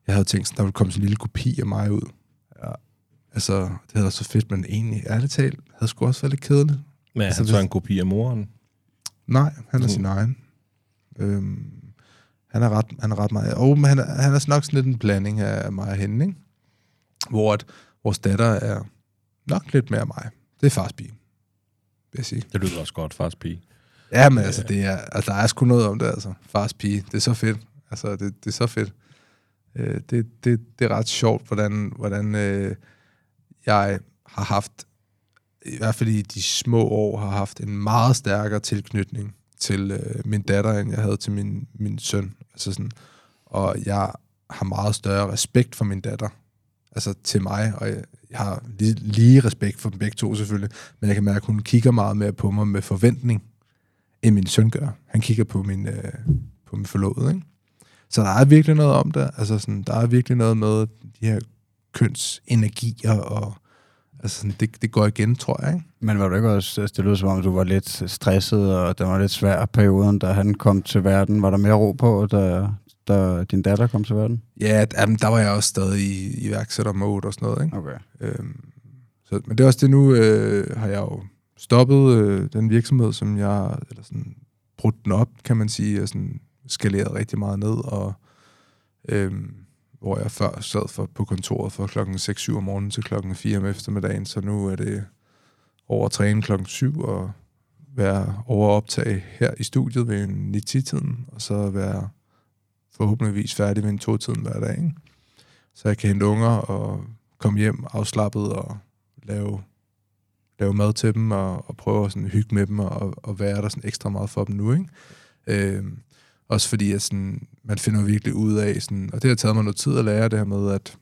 jeg havde tænkt, sådan, der ville komme sådan en lille kopi af mig ud. Ja. Altså, det havde været så fedt, men egentlig, ærligt talt, havde sgu også været lidt kedeligt. Men Altså, altså, han så en kopi af moren. Nej, han er Mm. sin egen. Øhm, han er ret, han er ret meget... Og han er, han er nok sådan lidt en blanding af mig og hende, ikke? Hvor at vores datter er nok lidt mere mig. Det er fars pige, vil jeg sige. Det lyder også godt, fars pige. Ja, men altså, det er, altså, der er sgu noget om det, altså. Fars pige, det er så fedt. Altså, det, det er så fedt. Øh, det, det, det er ret sjovt, hvordan, hvordan øh, jeg har haft, i hvert fald i de små år, har haft en meget stærkere tilknytning til øh, min datter, end jeg havde til min, min søn. Altså sådan, og jeg har meget større respekt for min datter, altså til mig, og jeg, jeg har lige, lige respekt for dem begge to selvfølgelig, men jeg kan mærke, at hun kigger meget mere på mig med forventning, end min søn gør. Han kigger på min, øh, på min forlovede, ikke? Så der er virkelig noget om det. Altså sådan, der er virkelig noget med de her kønsenergier, og altså sådan, det, det går igen, tror jeg, ikke? Men var du ikke også, altså, det lød som om, du var lidt stresset, og det var lidt svær perioden, da han kom til verden. Var der mere ro på, da, da din datter kom til verden? Ja, jamen, der var jeg også stadig i iværksætter-mode og sådan noget, ikke? Okay. Øhm, så, men det er også det nu, øh, har jeg jo stoppet øh, den virksomhed, som jeg, eller sådan, brudt den op, kan man sige, og sådan skaleret rigtig meget ned, og øhm, hvor jeg før sad for, på kontoret fra klokken 6-7 om morgenen til klokken 4 om eftermiddagen, så nu er det over at træne klokken 7 og være over optag her i studiet ved en 9-10-tiden, og så være forhåbentligvis færdig ved en 2-tiden hver dag, ikke? Så jeg kan hente unger og komme hjem afslappet og lave, lave mad til dem og, og prøve at sådan hygge med dem og, og være der sådan ekstra meget for dem nu, ikke? Øhm, også fordi, at sådan, man finder virkelig ud af, sådan, og det har taget mig noget tid at lære det her med, at,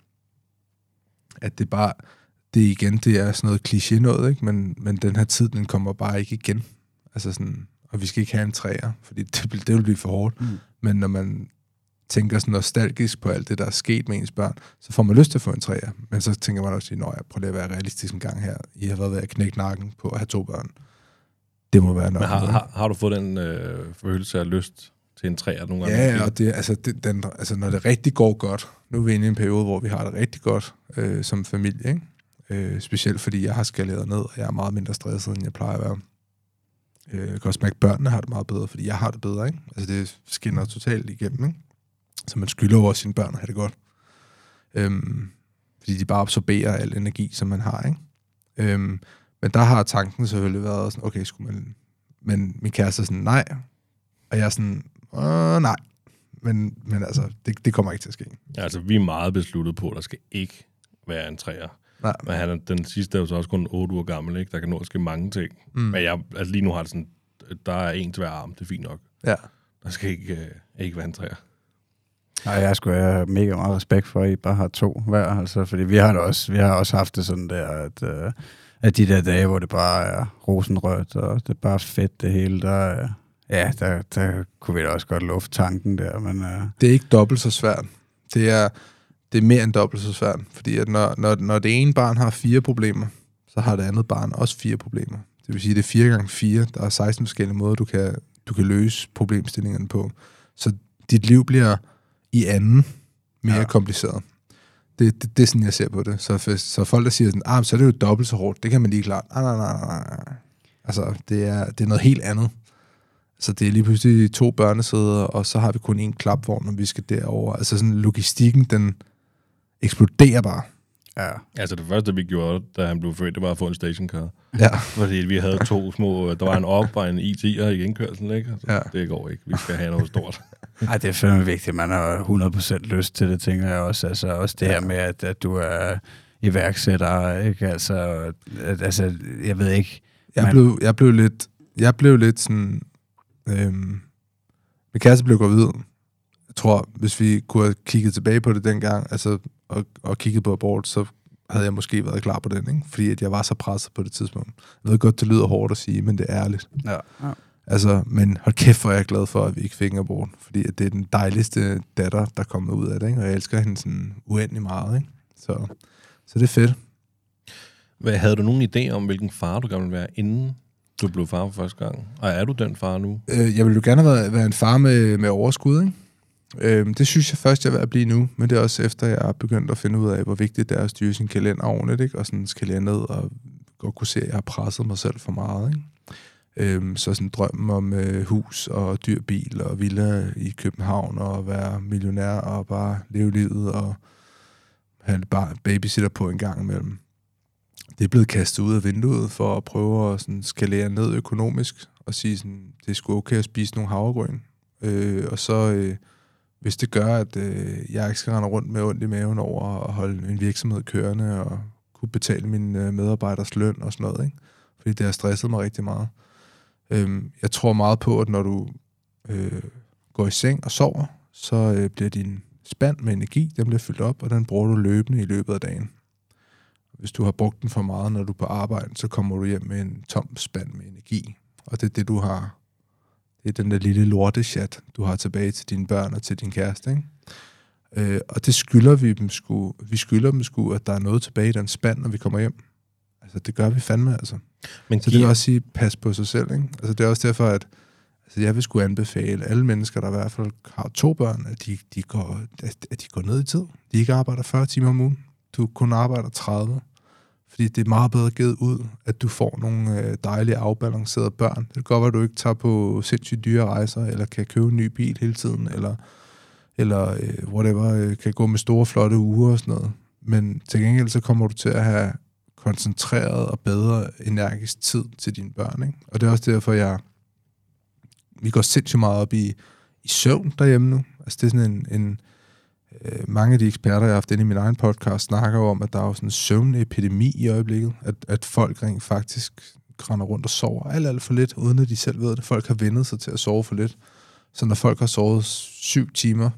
at det bare, det igen, det er sådan noget kliché noget, ikke? Men, men den her tid, den kommer bare ikke igen. Altså sådan, og vi skal ikke have en træer, fordi det, det vil blive for hårdt. Mm. Men når man tænker sådan nostalgisk på alt det, der er sket med ens børn, så får man lyst til at få en træer. Men så tænker man også, når jeg prøver lige at være realistisk en gang her. I har været ved at knække nakken på at have to børn. Det må være nok. Men har, noget. har, har du fået den øh, følelse af lyst til en træer nogle gange? Ja, og det, altså, det, den, altså, når det rigtig går godt, nu er vi inde i en periode, hvor vi har det rigtig godt øh, som familie, ikke? Øh, specielt fordi jeg har skaleret ned, og jeg er meget mindre stresset, end jeg plejer at være. Øh, jeg kan også mærke, at børnene har det meget bedre, fordi jeg har det bedre, ikke? Altså, det skinner totalt igennem, ikke? Så man skylder over sine børn at have det godt. Øhm, fordi de bare absorberer al energi, som man har, ikke? Øhm, men der har tanken selvfølgelig været sådan, okay, skulle man... Men min kæreste er sådan, nej. Og jeg er sådan, øh, nej. Men, men altså, det, det kommer ikke til at ske. Ja, altså, vi er meget besluttet på, at der skal ikke være en træer. Nej. Men han er, den sidste er jo så også kun 8 uger gammel, ikke? Der kan nå at ske mange ting. Mm. Men jeg, altså lige nu har det sådan, der er en til hver arm, det er fint nok. Ja. Der skal ikke, øh, ikke være en træer. Nej, jeg skulle have mega meget respekt for, at I bare har to hver, altså, fordi vi har, det også, vi har også haft det sådan der, at, øh, at de der dage, hvor det bare er rosenrødt, og det er bare fedt det hele, der, øh, ja, der, der kunne vi da også godt lufte tanken der, men øh, Det er ikke dobbelt så svært. Det er, det er mere end dobbelt så svært. Fordi at når, når, når det ene barn har fire problemer, så har det andet barn også fire problemer. Det vil sige, det er 4 gange 4. Der er 16 forskellige måder, du kan, du kan løse problemstillingerne på. Så dit liv bliver i anden mere Ja. kompliceret. Det, det, det er sådan, jeg ser på det. Så, for, så folk, der siger sådan, ah, så er det jo dobbelt så hårdt, det kan man lige nej, nej, nej, nej. Altså, det er, det er noget helt andet. Så det er lige pludselig to børnesæder, og så har vi kun én klapvogn, når vi skal derover. Altså sådan logistikken, den eksploderer bare. Ja. Altså det første, vi gjorde, da han blev født, det var at få en stationcar. Ja. Fordi vi havde to små, der var en op og en IT i indkørselen, ikke? Altså, Ja. Det går ikke. Vi skal have noget stort. Ej, det er fandme vigtigt. Man har 100% lyst til det, tænker jeg også. Altså også det her med, at, at du er iværksætter, ikke? Altså, at, altså jeg ved ikke. Jeg Man- blev, jeg blev lidt, jeg blev lidt sådan, øhm, min kæreste blev gravid. Jeg tror, hvis vi kunne have kigget tilbage på det dengang, altså, og, og kigget på abort, så havde jeg måske været klar på den, ikke? Fordi at jeg var så presset på det tidspunkt. Jeg ved godt, det lyder hårdt at sige, men det er ærligt. Ja. ja. Altså, men hold kæft, hvor er jeg glad for, at vi ikke fik en abort. Fordi at det er den dejligste datter, der kommer ud af det, ikke? Og jeg elsker hende sådan uendelig meget, ikke? Så, så det er fedt. Hvad, havde du nogen idé om, hvilken far du gerne ville være, inden du blev far for første gang? Og er du den far nu? Øh, jeg ville jo gerne have været, været en far med, med overskud, ikke? Øh, det synes jeg først, jeg er ved at blive nu, men det er også efter, jeg er begyndt at finde ud af, hvor vigtigt det er at styre sin kalender ordentligt, ikke? og sådan skalere ned og godt kunne se, at jeg har presset mig selv for meget. Ikke? Øhm, så sådan drømmen om øh, hus og dyr bil og villa i København og være millionær og bare leve livet og have bare babysitter på en gang imellem. Det er blevet kastet ud af vinduet for at prøve at sådan skalere ned økonomisk og sige sådan, det er sgu okay at spise nogle havregryn. Øh, og så, øh, hvis det gør, at øh, jeg ikke skal rende rundt med ondt i maven over at holde en virksomhed kørende og kunne betale mine øh, medarbejders løn og sådan noget, ikke? fordi det har stresset mig rigtig meget. Øh, jeg tror meget på, at når du øh, går i seng og sover, så øh, bliver din spand med energi, den bliver fyldt op, og den bruger du løbende i løbet af dagen. Hvis du har brugt den for meget, når du er på arbejde, så kommer du hjem med en tom spand med energi. Og det er det, du har. Det er den der lille lortechat, du har tilbage til dine børn og til din kæreste. Ikke? Øh, og det skylder vi dem sgu. Vi skylder dem sgu, at der er noget tilbage i den spand, når vi kommer hjem. Altså, det gør vi fandme, altså. Men Så det vil også sige, pas på sig selv, ikke? Altså, det er også derfor, at altså, jeg vil skulle anbefale alle mennesker, der i hvert fald har to børn, at de, de, går, at at de går ned i tid. De ikke arbejder 40 timer om ugen. Du kun arbejder 30. Fordi det er meget bedre givet ud, at du får nogle øh, dejlige, afbalancerede børn. Det kan godt være, at du ikke tager på sindssygt dyre rejser, eller kan købe en ny bil hele tiden, eller, eller øh, whatever, øh, kan gå med store, flotte uger og sådan noget. Men til gengæld så kommer du til at have koncentreret og bedre energisk tid til dine børn. Ikke? Og det er også derfor, jeg vi går sindssygt meget op i, i søvn derhjemme nu. Altså det er sådan en, en Øh, mange af de eksperter, jeg har haft inde i min egen podcast, snakker jo om, at der er jo sådan en søvnepidemi i øjeblikket, at, at folk rent faktisk render rundt og sover alt, alt for lidt, uden at de selv ved det. Folk har vendet sig til at sove for lidt. Så når folk har sovet syv timer,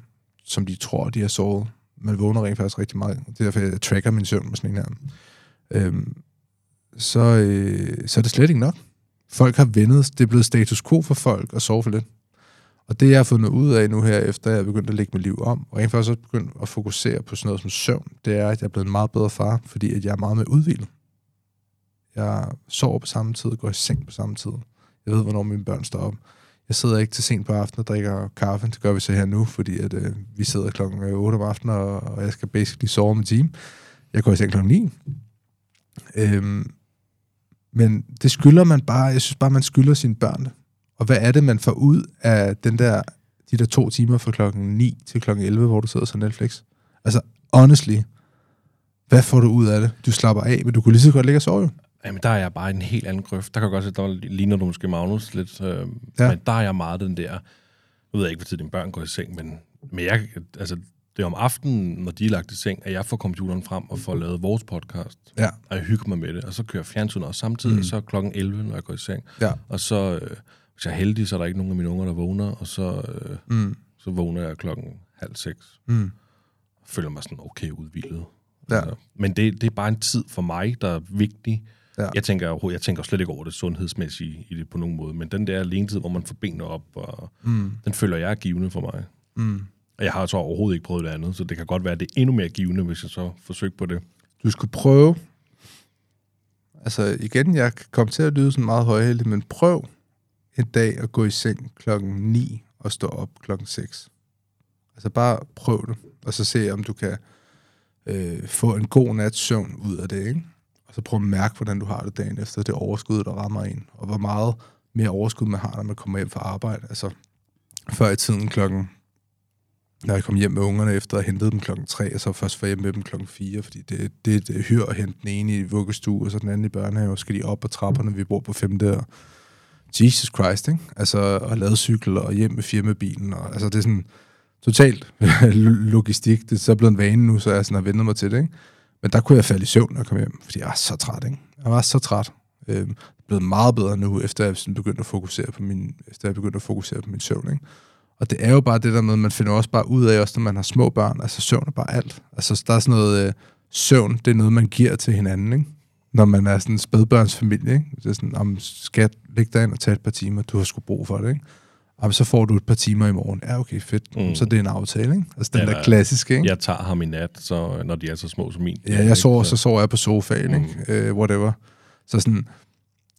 som de tror, de har sovet, man vågner rent faktisk rigtig meget. Det er derfor, jeg tracker min søvn med sådan en her. Øhm, så, øh, så er det slet ikke nok. Folk har vendet, det er blevet status quo for folk at sove for lidt. Og det, jeg har fundet ud af nu her, efter jeg er begyndt at lægge mit liv om, og rent faktisk også begyndt at fokusere på sådan noget som søvn, det er, at jeg er blevet en meget bedre far, fordi at jeg er meget mere udvildet. Jeg sover på samme tid, går i seng på samme tid. Jeg ved, hvornår mine børn står op. Jeg sidder ikke til sent på aftenen og drikker kaffe. Det gør vi så her nu, fordi at, øh, vi sidder klokken øh, 8 om aftenen, og, og jeg skal basically sove om en time. Jeg går i seng klokken 9. Øhm, men det skylder man bare, jeg synes bare, man skylder sine børn det. Og hvad er det, man får ud af den der, de der to timer fra klokken 9 til klokken 11, hvor du sidder så Netflix? Altså, honestly, hvad får du ud af det? Du slapper af, men du kunne lige så godt ligge og sove jo. Jamen, der er jeg bare en helt anden grøft. Der kan godt se, der ligner du måske Magnus lidt. Øh, Ja. ja. Men der er jeg meget den der... Nu ved jeg ikke, hvor tid dine børn går i seng, men, men jeg, altså, det er om aftenen, når de er lagt i seng, at jeg får computeren frem og får lavet vores podcast. Ja. Og jeg hygger mig med det. Og så kører fjernsynet også samtidig, mm. så er klokken 11, når jeg går i seng. Ja. Og så, øh, hvis jeg er heldig, så er der ikke nogen af mine unger, der vågner, og så, øh, Mm. så vågner jeg klokken halv seks. Mm. Føler mig sådan okay udvildet. Ja. Altså, men det, det er bare en tid for mig, der er vigtig. Ja. Jeg tænker jeg tænker slet ikke over det sundhedsmæssige i det på nogen måde, men den der alene tid, hvor man får benene op, og Mm. den føler jeg er givende for mig. Mm. Og jeg har så overhovedet ikke prøvet det andet, så det kan godt være, at det er endnu mere givende, hvis jeg så forsøger på det. Du skulle prøve, altså igen, jeg komme til at lyde sådan meget højheldig, men prøv en dag at gå i seng klokken 9 og stå op klokken 6. Altså bare prøv det, og så se, om du kan øh, få en god nats søvn ud af det, ikke? Og så prøv at mærke, hvordan du har det dagen efter, det overskud, der rammer en, og hvor meget mere overskud man har, når man kommer hjem fra arbejde. Altså, før i tiden klokken, når jeg kom hjem med ungerne efter at hentet dem klokken 3, og så først var hjem med dem klokken 4, fordi det, det, det hyr at hente den ene i vuggestue, og så den anden i børnehave, og skal de op ad trapperne, vi bor på femte, og Jesus Christ, ikke? Altså, at lade cykel og hjem med firmabilen, og altså, det er sådan totalt logistik. Det er så blevet en vane nu, så jeg sådan har vendt mig til det, ikke? Men der kunne jeg falde i søvn, når jeg kom hjem, fordi jeg var så træt, ikke? Jeg var så træt. Øh, blevet meget bedre nu, efter jeg sådan begyndte at fokusere på min, efter jeg begyndte at fokusere på min søvn, ikke? Og det er jo bare det der med, man finder også bare ud af, også når man har små børn, altså søvn er bare alt. Altså der er sådan noget, øh, søvn, det er noget, man giver til hinanden, ikke? Når man er sådan en spædbørnsfamilie, ikke? Er sådan, om skat, læg dig ind og tage et par timer, du har sgu brug for det, ikke? Jamen, så får du et par timer i morgen. Ja, okay, fedt. Mm. Så det er en aftale, ikke? Altså den ja, der klassiske, ikke? Jeg tager ham i nat, så, når de er så små som min. Ja, jeg sover, så sover jeg på sofaen, mm. ikke? Uh, whatever. Så sådan,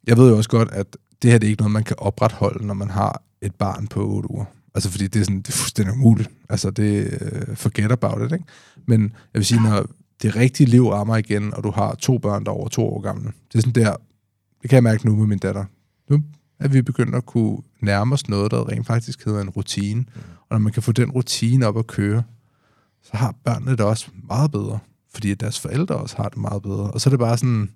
jeg ved jo også godt, at det her det er ikke noget, man kan opretholde, når man har et barn på 8 uger. Altså, fordi det er, sådan, det er fuldstændig umuligt. Altså, det uh, forget about it, ikke? Men jeg vil sige, når det rigtige liv rammer igen, og du har to børn, der er over to år gamle, det er sådan der, det kan jeg mærke nu med min datter. Nu er vi begyndt at kunne nærme os noget, der rent faktisk hedder en rutine. Mm. Og når man kan få den rutine op at køre, så har børnene det også meget bedre. Fordi deres forældre også har det meget bedre. Og så er det bare sådan,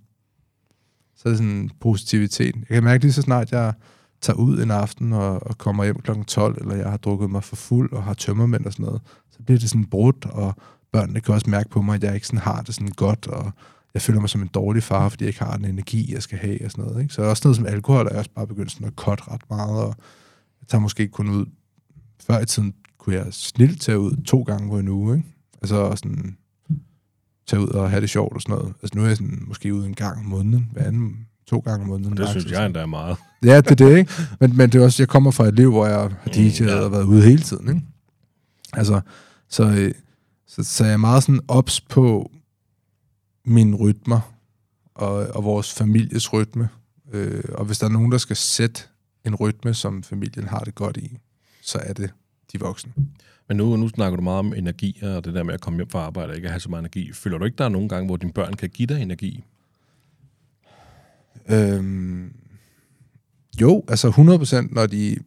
så er det sådan positivitet. Jeg kan mærke lige så snart, jeg tager ud en aften og, og kommer hjem kl. 12, eller jeg har drukket mig for fuld og har tømmermænd og sådan noget, så bliver det sådan brudt, og børnene kan også mærke på mig, at jeg ikke sådan har det sådan godt, og jeg føler mig som en dårlig far, fordi jeg ikke har den energi, jeg skal have og sådan noget. Ikke? Så også noget som alkohol, er jeg også bare begyndt sådan at cut ret meget, og jeg tager måske kun ud, før i tiden kunne jeg snilt tage ud to gange på en uge, ikke? Altså sådan tage ud og have det sjovt og sådan noget. Altså nu er jeg sådan, måske ude en gang om måneden, hver anden, to gange om måneden. Og det synes jeg endda er meget. Ja, det er det, ikke? Men, men det er også, jeg kommer fra et liv, hvor jeg har DJ'et mm, ja. og været ude hele tiden, ikke? Altså, så, øh, så, så jeg er meget sådan ops på mine rytmer og, og vores families rytme. Øh, og hvis der er nogen, der skal sætte en rytme, som familien har det godt i, så er det de voksne. Men nu, nu snakker du meget om energi, og det der med at komme hjem fra arbejde og ikke have så meget energi. Føler du ikke, der er nogle gange, hvor dine børn kan give dig energi? Øhm, jo, altså 100% når de,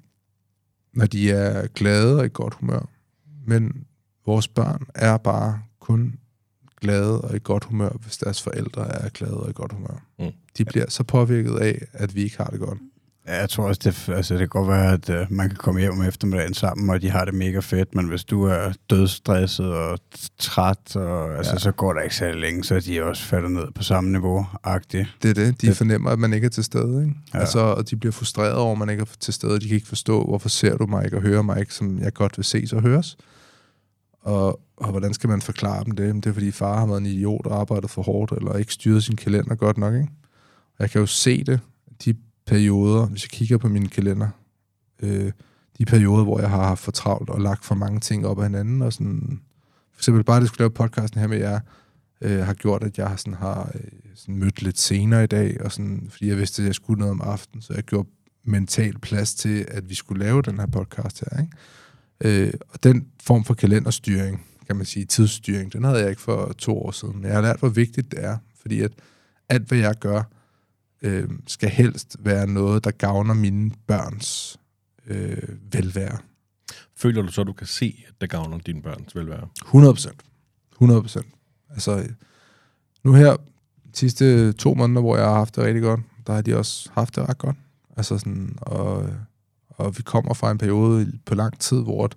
når de er glade og i godt humør. Men vores børn er bare kun glade og i godt humør, hvis deres forældre er glade og i godt humør. Mm. De bliver så påvirket af, at vi ikke har det godt. Ja, jeg tror også, det, altså, det kan godt være, at uh, man kan komme hjem om eftermiddagen sammen, og de har det mega fedt, men hvis du er dødstresset og træt, og, altså, ja. så går der ikke særlig længe, så de også falder ned på samme niveau -agtigt. Det er det. De det. fornemmer, at man ikke er til stede. Ikke? Ja. Altså, og de bliver frustreret over, at man ikke er til stede. De kan ikke forstå, hvorfor ser du mig ikke og hører mig ikke, som jeg godt vil se og høres. Og, og hvordan skal man forklare dem det? Det er, fordi far har været en idiot og arbejdet for hårdt, eller ikke styret sin kalender godt nok. Ikke? Og jeg kan jo se det, de perioder, hvis jeg kigger på min kalender, øh, de perioder, hvor jeg har haft for travlt og lagt for mange ting op ad hinanden, og sådan, for eksempel bare, at jeg skulle lave podcasten her med jer, øh, har gjort, at jeg sådan har øh, sådan mødt lidt senere i dag, og sådan, fordi jeg vidste, at jeg skulle noget om aftenen, så jeg gjorde mental plads til, at vi skulle lave den her podcast her. Ikke? Øh, og den form for kalenderstyring, kan man sige, tidsstyring, den havde jeg ikke for to år siden. Men jeg har lært, hvor vigtigt det er, fordi at alt, hvad jeg gør, øh, skal helst være noget, der gavner mine børns øh, velvære. Føler du så, at du kan se, at det gavner dine børns velvære? 100 procent. 100 procent. Altså, nu her, de sidste to måneder, hvor jeg har haft det rigtig godt, der har de også haft det ret godt. Altså sådan, og og vi kommer fra en periode på lang tid, hvor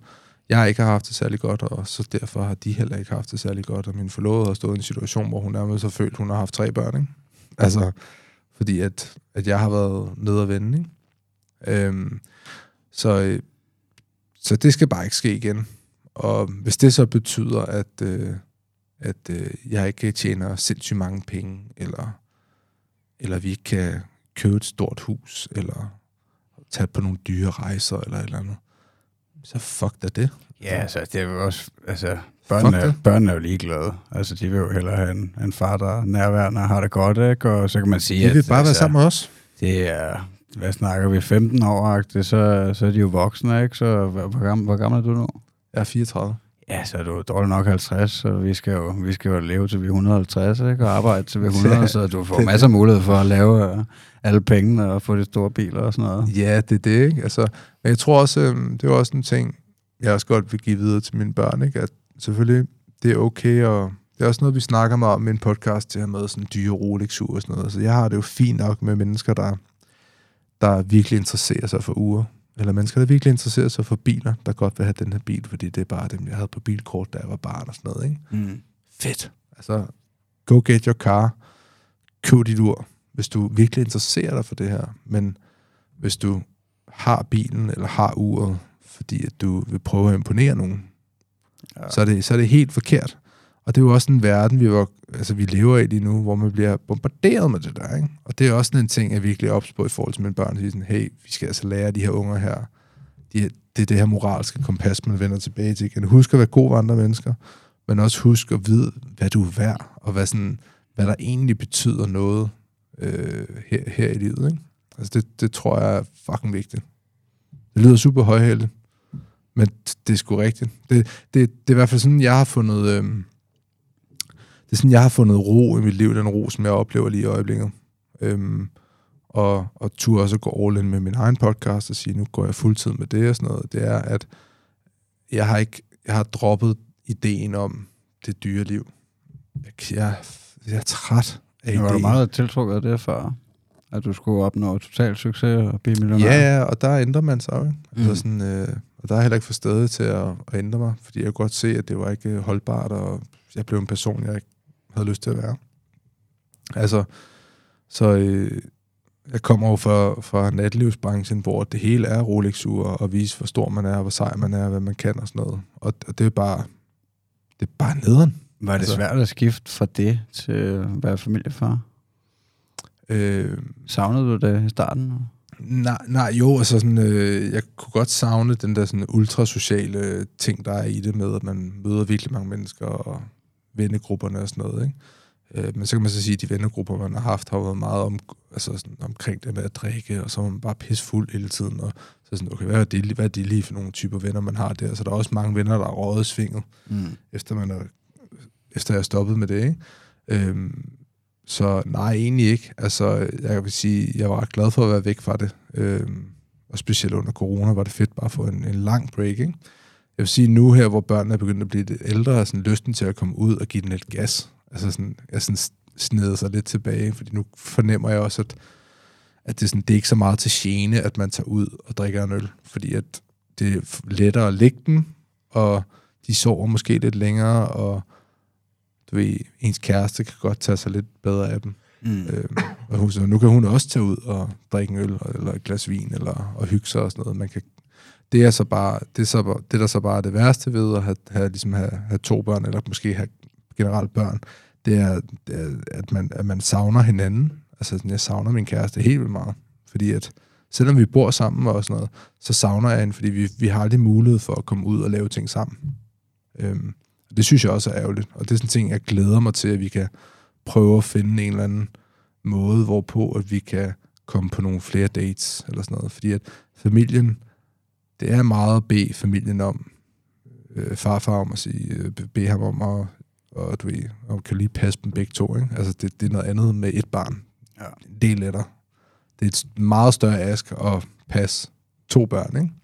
jeg ikke har haft det særlig godt, og så derfor har de heller ikke haft det særlig godt, og min forlovede har stået i en situation, hvor hun nærmest har følt, hun har haft tre børn, ikke? Altså, fordi at, at jeg har været nede og vende, ikke? Øhm, så, så det skal bare ikke ske igen. Og hvis det så betyder, at, øh, at øh, jeg ikke tjener sindssygt mange penge, eller, eller vi ikke kan købe et stort hus, eller tage på nogle dyre rejser eller et eller andet. Så fuck da det. Ja, altså, det er jo også, altså, børnene, er, børnene er jo ligeglade. Altså, de vil jo hellere have en, en far, der er nærværende og har det godt, ikke? Og så kan man sige, de vil at, bare altså, være sammen med os. Det er, hvad snakker vi, 15 år, så, så er de jo voksne, ikke? Så hvor, hvor, gammel, hvor gammel er du nu? Jeg er 34. Ja, så er du dårligt nok 50, så vi skal jo, vi skal jo leve til vi er 150, ikke? og arbejde til vi er 100, så du får masser af mulighed for at lave uh, alle pengene og få de store biler og sådan noget. Ja, det er det, ikke? Altså, men jeg tror også, øhm, det er også en ting, jeg også godt vil give videre til mine børn, ikke? At selvfølgelig, det er okay, og det er også noget, vi snakker meget om i en podcast, det her med sådan dyre rolex og sådan noget. Så jeg har det jo fint nok med mennesker, der, der virkelig interesserer sig for uger. Eller mennesker, der virkelig interesserer sig for biler, der godt vil have den her bil, fordi det er bare dem, jeg havde på bilkort, da jeg var barn og sådan noget, ikke? Mm. Fedt. Altså, go get your car. Køb dit ur, hvis du virkelig interesserer dig for det her. Men hvis du har bilen eller har uret, fordi at du vil prøve at imponere nogen, ja. så, er det, så er det helt forkert. Og det er jo også en verden, vi, var, altså, vi lever i lige nu, hvor man bliver bombarderet med det der. Ikke? Og det er også en ting, jeg virkelig ops på i forhold til mine børn. At sådan, hey, vi skal altså lære de her unger her. De, det er det her moralske kompas, man vender tilbage til igen. Husk at være god ved andre mennesker, men også husk at vide, hvad du er værd, og hvad, sådan, hvad der egentlig betyder noget øh, her, her i livet. Ikke? Altså det, det tror jeg er fucking vigtigt. Det lyder super højhældigt, men det er sgu rigtigt. Det, det, det er i hvert fald sådan, jeg har fundet... Øh, det er sådan, jeg har fundet ro i mit liv, den ro, som jeg oplever lige i øjeblikket. Øhm, og, og tur også at gå all in med min egen podcast og sige, nu går jeg fuldtid med det og sådan noget, det er, at jeg har ikke, jeg har droppet ideen om det dyre liv. Jeg, jeg, jeg er træt af Var du ideen. meget tiltrukket af det før? At du skulle opnå total succes og blive millionær? Ja, ja, og der ændrer man sig jo. ikke? Mm. Altså sådan, øh, og der er heller ikke for stedet til at, at ændre mig, fordi jeg kunne godt se, at det var ikke holdbart, og jeg blev en person, jeg ikke havde lyst til at være. Altså, så øh, jeg kommer jo fra, fra natlivsbranchen, hvor det hele er rolex og vise, hvor stor man er, hvor sej man er, hvad man kan og sådan noget. Og, og det er bare, det er bare nederen. Var det Altså- svært at skifte fra det til at være familiefar? Øh, Savnede du det i starten? Nej, nej, jo, altså sådan, øh, jeg kunne godt savne den der sådan ultrasociale ting, der er i det med, at man møder virkelig mange mennesker og vennegrupperne og sådan noget, ikke? Øh, men så kan man så sige, at de vennegrupper, man har haft, har været meget om, altså sådan, omkring det med at drikke, og så er man bare pissfuld hele tiden, og så sådan, okay, hvad er, det, hvad er det lige for nogle typer venner, man har der? Så der er også mange venner, der er røget svinget, Mm. efter, man er, efter jeg er stoppet med det, ikke? Øhm, så nej, egentlig ikke. Altså, jeg vil sige, jeg var ret glad for at være væk fra det. Øhm, og specielt under corona var det fedt bare at få en, en lang break, ikke? Jeg vil sige, nu her, hvor børnene er begyndt at blive lidt ældre, er sådan lysten til at komme ud og give den lidt gas. Altså sådan, jeg sådan sneder sig lidt tilbage, fordi nu fornemmer jeg også, at, at det, er sådan, det er ikke så meget til gene, at man tager ud og drikker en øl, fordi at det er lettere at lægge dem, og de sover måske lidt længere, og du ved, ens kæreste kan godt tage sig lidt bedre af dem. Mm. Øhm, og hun, så nu kan hun også tage ud og drikke en øl, eller et glas vin, eller og hygge sig og sådan noget. Man kan, det er så bare, det er, så, bare- det der så bare er det værste ved at have, have, ligesom have, have to børn, eller måske have generelt børn, det er, det er at, man, at man savner hinanden. Altså, sådan, jeg savner min kæreste helt vildt meget. Fordi at, selvom vi bor sammen og sådan noget, så savner jeg hende, fordi vi, vi har aldrig mulighed for at komme ud og lave ting sammen. Øhm, og det synes jeg også er ærgerligt. Og det er sådan en ting, jeg glæder mig til, at vi kan prøve at finde en eller anden måde, hvorpå at vi kan komme på nogle flere dates, eller sådan noget. Fordi at familien, det er meget at bede familien om, øh, farfar om at sige, øh, bede ham om at, og du ved, om kan lige passe dem begge to, ikke? Altså, det, det er noget andet med et barn. Ja. Det er lettere. Det er et meget større ask at passe to børn, ikke?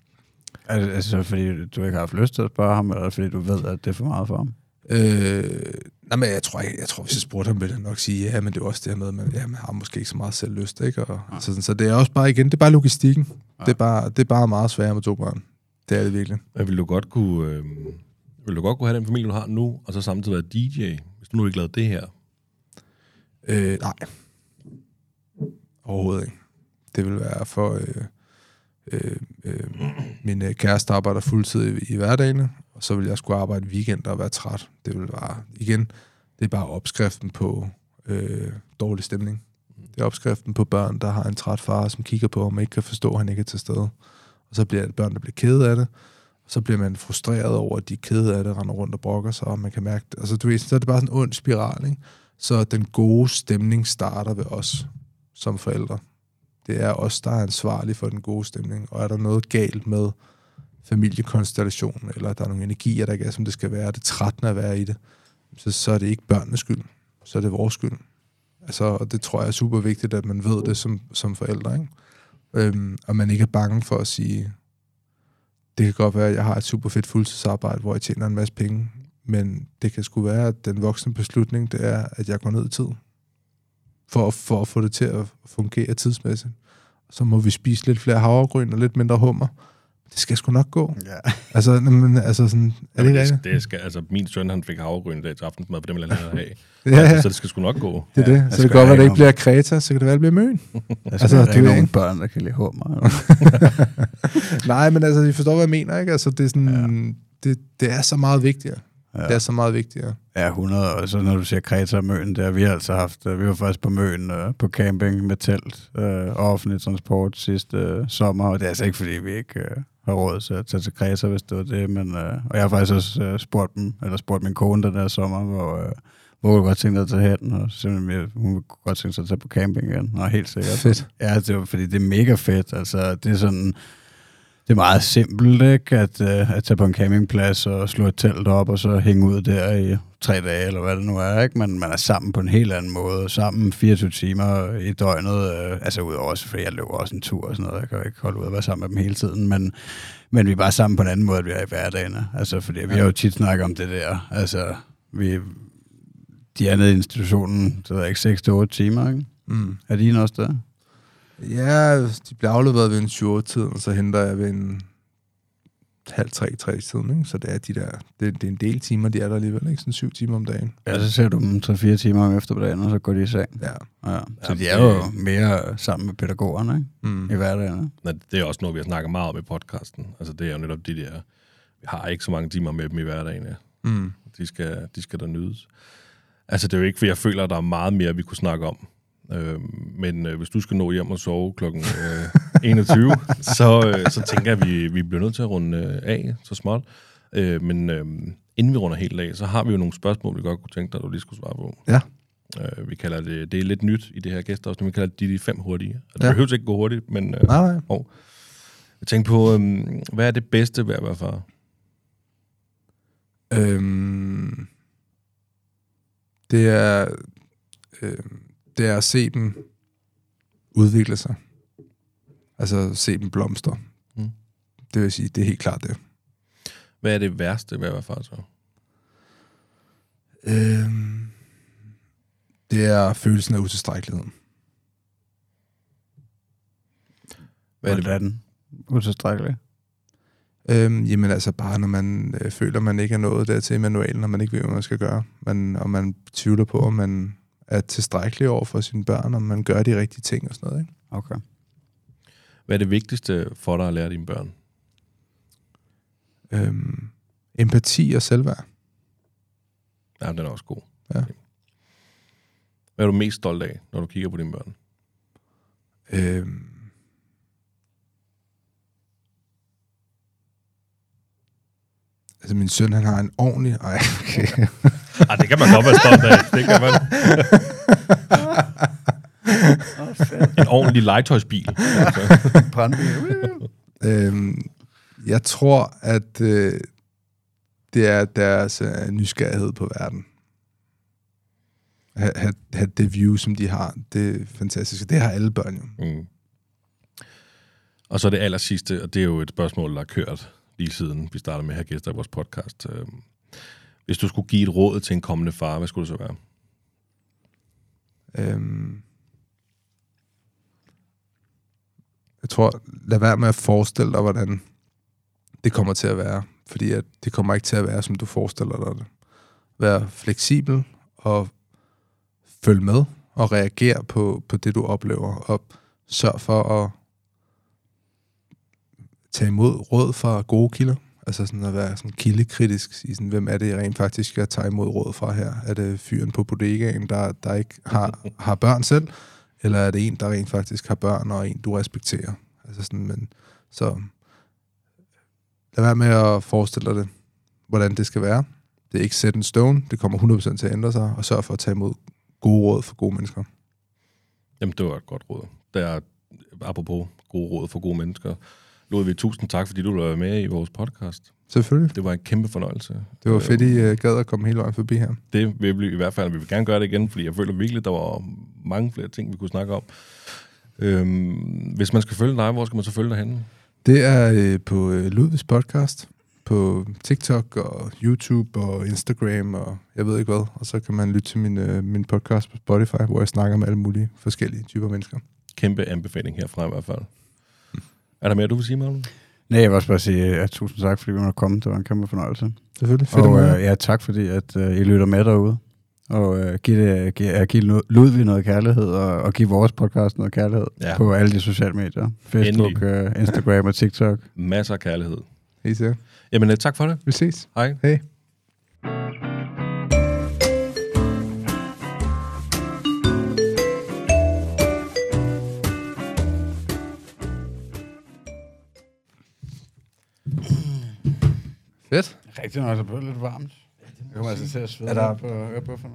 Altså, fordi du ikke har haft lyst til at spørge ham, eller fordi du ved, at det er for meget for ham? Øh, nej, men jeg tror, jeg, jeg tror, hvis jeg spurgte ham, ville han nok sige, ja, men det er også det her med, at man, ja, man har måske ikke så meget selv lyst, ikke? Og, så, sådan, så det er også bare, igen, det er bare logistikken. Ja. Det, er bare, det er bare meget sværere med to børn. Det er det virkelig. Men vil du godt kunne, øh, vil du godt kunne have den familie, du har nu, og så samtidig være DJ, hvis du nu ikke lavede det her? Øh, nej. Overhovedet ikke. Det vil være for... Øh, øh, øh, min øh, kæreste arbejder fuldtid i, i hverdagene, og så vil jeg skulle arbejde weekend og være træt. Det vil bare, igen, det er bare opskriften på øh, dårlig stemning. Det er opskriften på børn, der har en træt far, som kigger på om og ikke kan forstå, at han ikke er til stede. Og så bliver det børn, der bliver kede af det. Og så bliver man frustreret over, at de er kede af det, render rundt og brokker sig, og man kan mærke det. Altså, du ved, så er det bare sådan en ond spiral, ikke? Så den gode stemning starter ved os som forældre. Det er os, der er ansvarlige for den gode stemning. Og er der noget galt med familiekonstellation, eller der er nogle energier, der ikke er, som det skal være, det er trættende at være i det, så, så er det ikke børnenes skyld, så er det vores skyld. Altså, og det tror jeg er super vigtigt, at man ved det som, som forældre, ikke? Øhm, og man ikke er bange for at sige, det kan godt være, at jeg har et super fedt fuldtidsarbejde, hvor jeg tjener en masse penge, men det kan sgu være, at den voksne beslutning, det er, at jeg går ned i tid, for, for at få det til at fungere tidsmæssigt. Så må vi spise lidt flere havregryn og lidt mindre hummer. Det skal sgu nok gå. Ja. Altså, men, altså sådan, er det ikke det, det skal, altså, min søn, han fik havregryn i dag til aftensmad, for det vil han have. Ja, ja, Så det skal sgu nok gå. det er Ja, det. der Så det kan godt være, at det ikke bliver Kreta, så kan det være, at det bliver Møn. Altså, altså, du ikke nogen børn, der kan lide hummer. Nej, men altså, I forstår, hvad jeg mener, ikke? Altså, det er sådan, ja. det, det er så meget vigtigere. Ja. Ja. Det er så meget vigtigere. Ja, 100. Og så når du siger Kreta og Møn, der vi har altså haft, øh, vi var faktisk på Møn øh, på camping med telt øh, og offentlig transport sidste øh, sommer, og det er altså ikke, fordi vi ikke øh, har råd til at tage til Kreta, hvis det var det, men, øh, og jeg har faktisk også øh, spurgt dem, eller spurgt min kone den der sommer, hvor, øh, hvor hun godt tænke sig at tage hen, og simpelthen, hun ville godt tænke sig at tage på camping igen, og helt sikkert. Fedt. Ja, det var, fordi det er mega fedt. Altså, det er sådan... Det er meget simpelt, ikke? At, uh, at tage på en campingplads og slå et telt op, og så hænge ud der i tre dage, eller hvad det nu er, ikke? Men man er sammen på en helt anden måde. Sammen 24 timer i døgnet. Uh, altså udover, fordi jeg løber også en tur og sådan noget. Jeg kan jo ikke holde ud at være sammen med dem hele tiden. Men, men vi er bare sammen på en anden måde, end vi er i hverdagen. Altså, fordi vi har jo tit snakket om det der. Altså, vi, de er nede i institutionen, så er ikke 6-8 timer, ikke? Mm. Er de også der? Ja, de bliver afleveret ved en 20 tid, og så henter jeg ved en halv tre, tre tiden, ikke? Så det er de der, det, det er en del timer, de er der alligevel, ikke? Sådan syv timer om dagen. Ja, så ser du dem 3-4 timer om eftermiddagen, og så går de i seng. Ja. Ja. Så Jamen, de er jo mere sammen med pædagogerne ikke? Mm. i hverdagen. ikke? Men Det er også noget, vi har snakket meget om i podcasten. Altså, det er jo netop de der... Vi har ikke så mange timer med dem i hverdagen. Ja. Mm. De skal, de skal der nydes. Altså, det er jo ikke, fordi jeg føler, at der er meget mere, vi kunne snakke om. Øh, men øh, hvis du skal nå hjem og sove klokken øh, 21, så, øh, så tænker jeg, at vi, vi bliver nødt til at runde øh, af så småt. Øh, men øh, inden vi runder helt af, så har vi jo nogle spørgsmål, vi godt kunne tænke dig, at du lige skulle svare på. Ja. Øh, vi kalder det, det er lidt nyt i det her gæster, vi kalder det de, de fem hurtige. Og det Ja. behøver ikke gå hurtigt, men øh, Nej, nej. og jeg tænker på, øhm, hvad er det bedste ved at være far? Øhm, det er øhm, det er at se dem udvikle sig. Altså se dem blomstre. Mm. Det vil sige, det er helt klart det. Hvad er det værste ved at være far så? Øhm, det er følelsen af utilstrækkelighed. Hvad er det, Hvordan? Utilstrækkeligt. Øhm, jamen altså bare, når man øh, føler, man ikke er nået dertil i manualen, når man ikke ved, hvad man skal gøre. Man, og man tvivler på, om man er tilstrækkelig over for sine børn, om man gør de rigtige ting og sådan noget. Ikke? Okay. hvad er det vigtigste for dig at lære dine børn? Øhm, empati og selvværd. Ja, den er også god. Ja. Hvad er du mest stolt af, når du kigger på dine børn? Øhm, altså min søn, han har en ordentlig... Ej, okay. Ah, det kan man godt være stolt af. Det kan man. en ordentlig legetøjsbil. Brandbil. øhm, jeg tror, at øh, det er deres øh, nysgerrighed på verden. Ha, ha, ha det view, som de har, det er fantastisk. Det har alle børn jo. Mm. Og så det aller sidste, og det er jo et spørgsmål, der har kørt lige siden vi startede med at have gæster i vores podcast. Øhm, Hvis du skulle give et råd til en kommende far, hvad skulle det så være? Øhm, jeg tror, lad være med at forestille dig, hvordan det kommer til at være. Fordi at det kommer ikke til at være, som du forestiller dig det. Vær fleksibel og følg med og reagere på, på det, du oplever. Og sørg for at tage imod råd fra gode kilder. Altså sådan at være sådan kildekritisk. i sådan, hvem er det, jeg rent faktisk skal tage imod råd fra her? Er det fyren på bodegaen, der, der ikke har, har børn selv? Eller er det en, der rent faktisk har børn, og en, du respekterer? Altså sådan, men, så lad være med at forestille dig det, hvordan det skal være. Det er ikke set en stone. Det kommer 100% til at ændre sig, og sørg for at tage imod gode råd for gode mennesker. Jamen, det var et godt råd. Der er, apropos gode råd for gode mennesker, Ludvig, tusind tak, fordi du være med i vores podcast. Selvfølgelig. Det var en kæmpe fornøjelse. Det var fedt, I uh, gad at komme hele vejen forbi her. Det vil vi i hvert fald, vi vil gerne gøre det igen, fordi jeg føler virkelig, der var mange flere ting, vi kunne snakke om. Øhm, hvis man skal følge dig, hvor skal man så følge dig henne? Det er øh, på øh, Ludvigs podcast, på TikTok og YouTube og Instagram og jeg ved ikke hvad. Og så kan man lytte til min, øh, min podcast på Spotify, hvor jeg snakker med alle mulige forskellige typer mennesker. Kæmpe anbefaling herfra i hvert fald. Er der mere, du vil sige, Marlon? Nej, jeg vil også bare sige ja, tusind tak, fordi vi måtte komme. Det var en kæmpe fornøjelse. Selvfølgelig. Fedt Og at øh, ja, tak fordi, at øh, I lytter med derude. Og øh, giv, det, giv, giv Lu- Ludvig noget kærlighed, og, og giv vores podcast noget kærlighed Ja. på alle de sociale medier. Facebook, øh, Instagram og TikTok. Masser af kærlighed. Helt sikkert. Jamen, øh, tak for det. Vi ses. Hej. Hej. Fedt. Rigtig nok, så blev det lidt varmt. Jeg kommer altså til at svede Er der- på ørebufferne.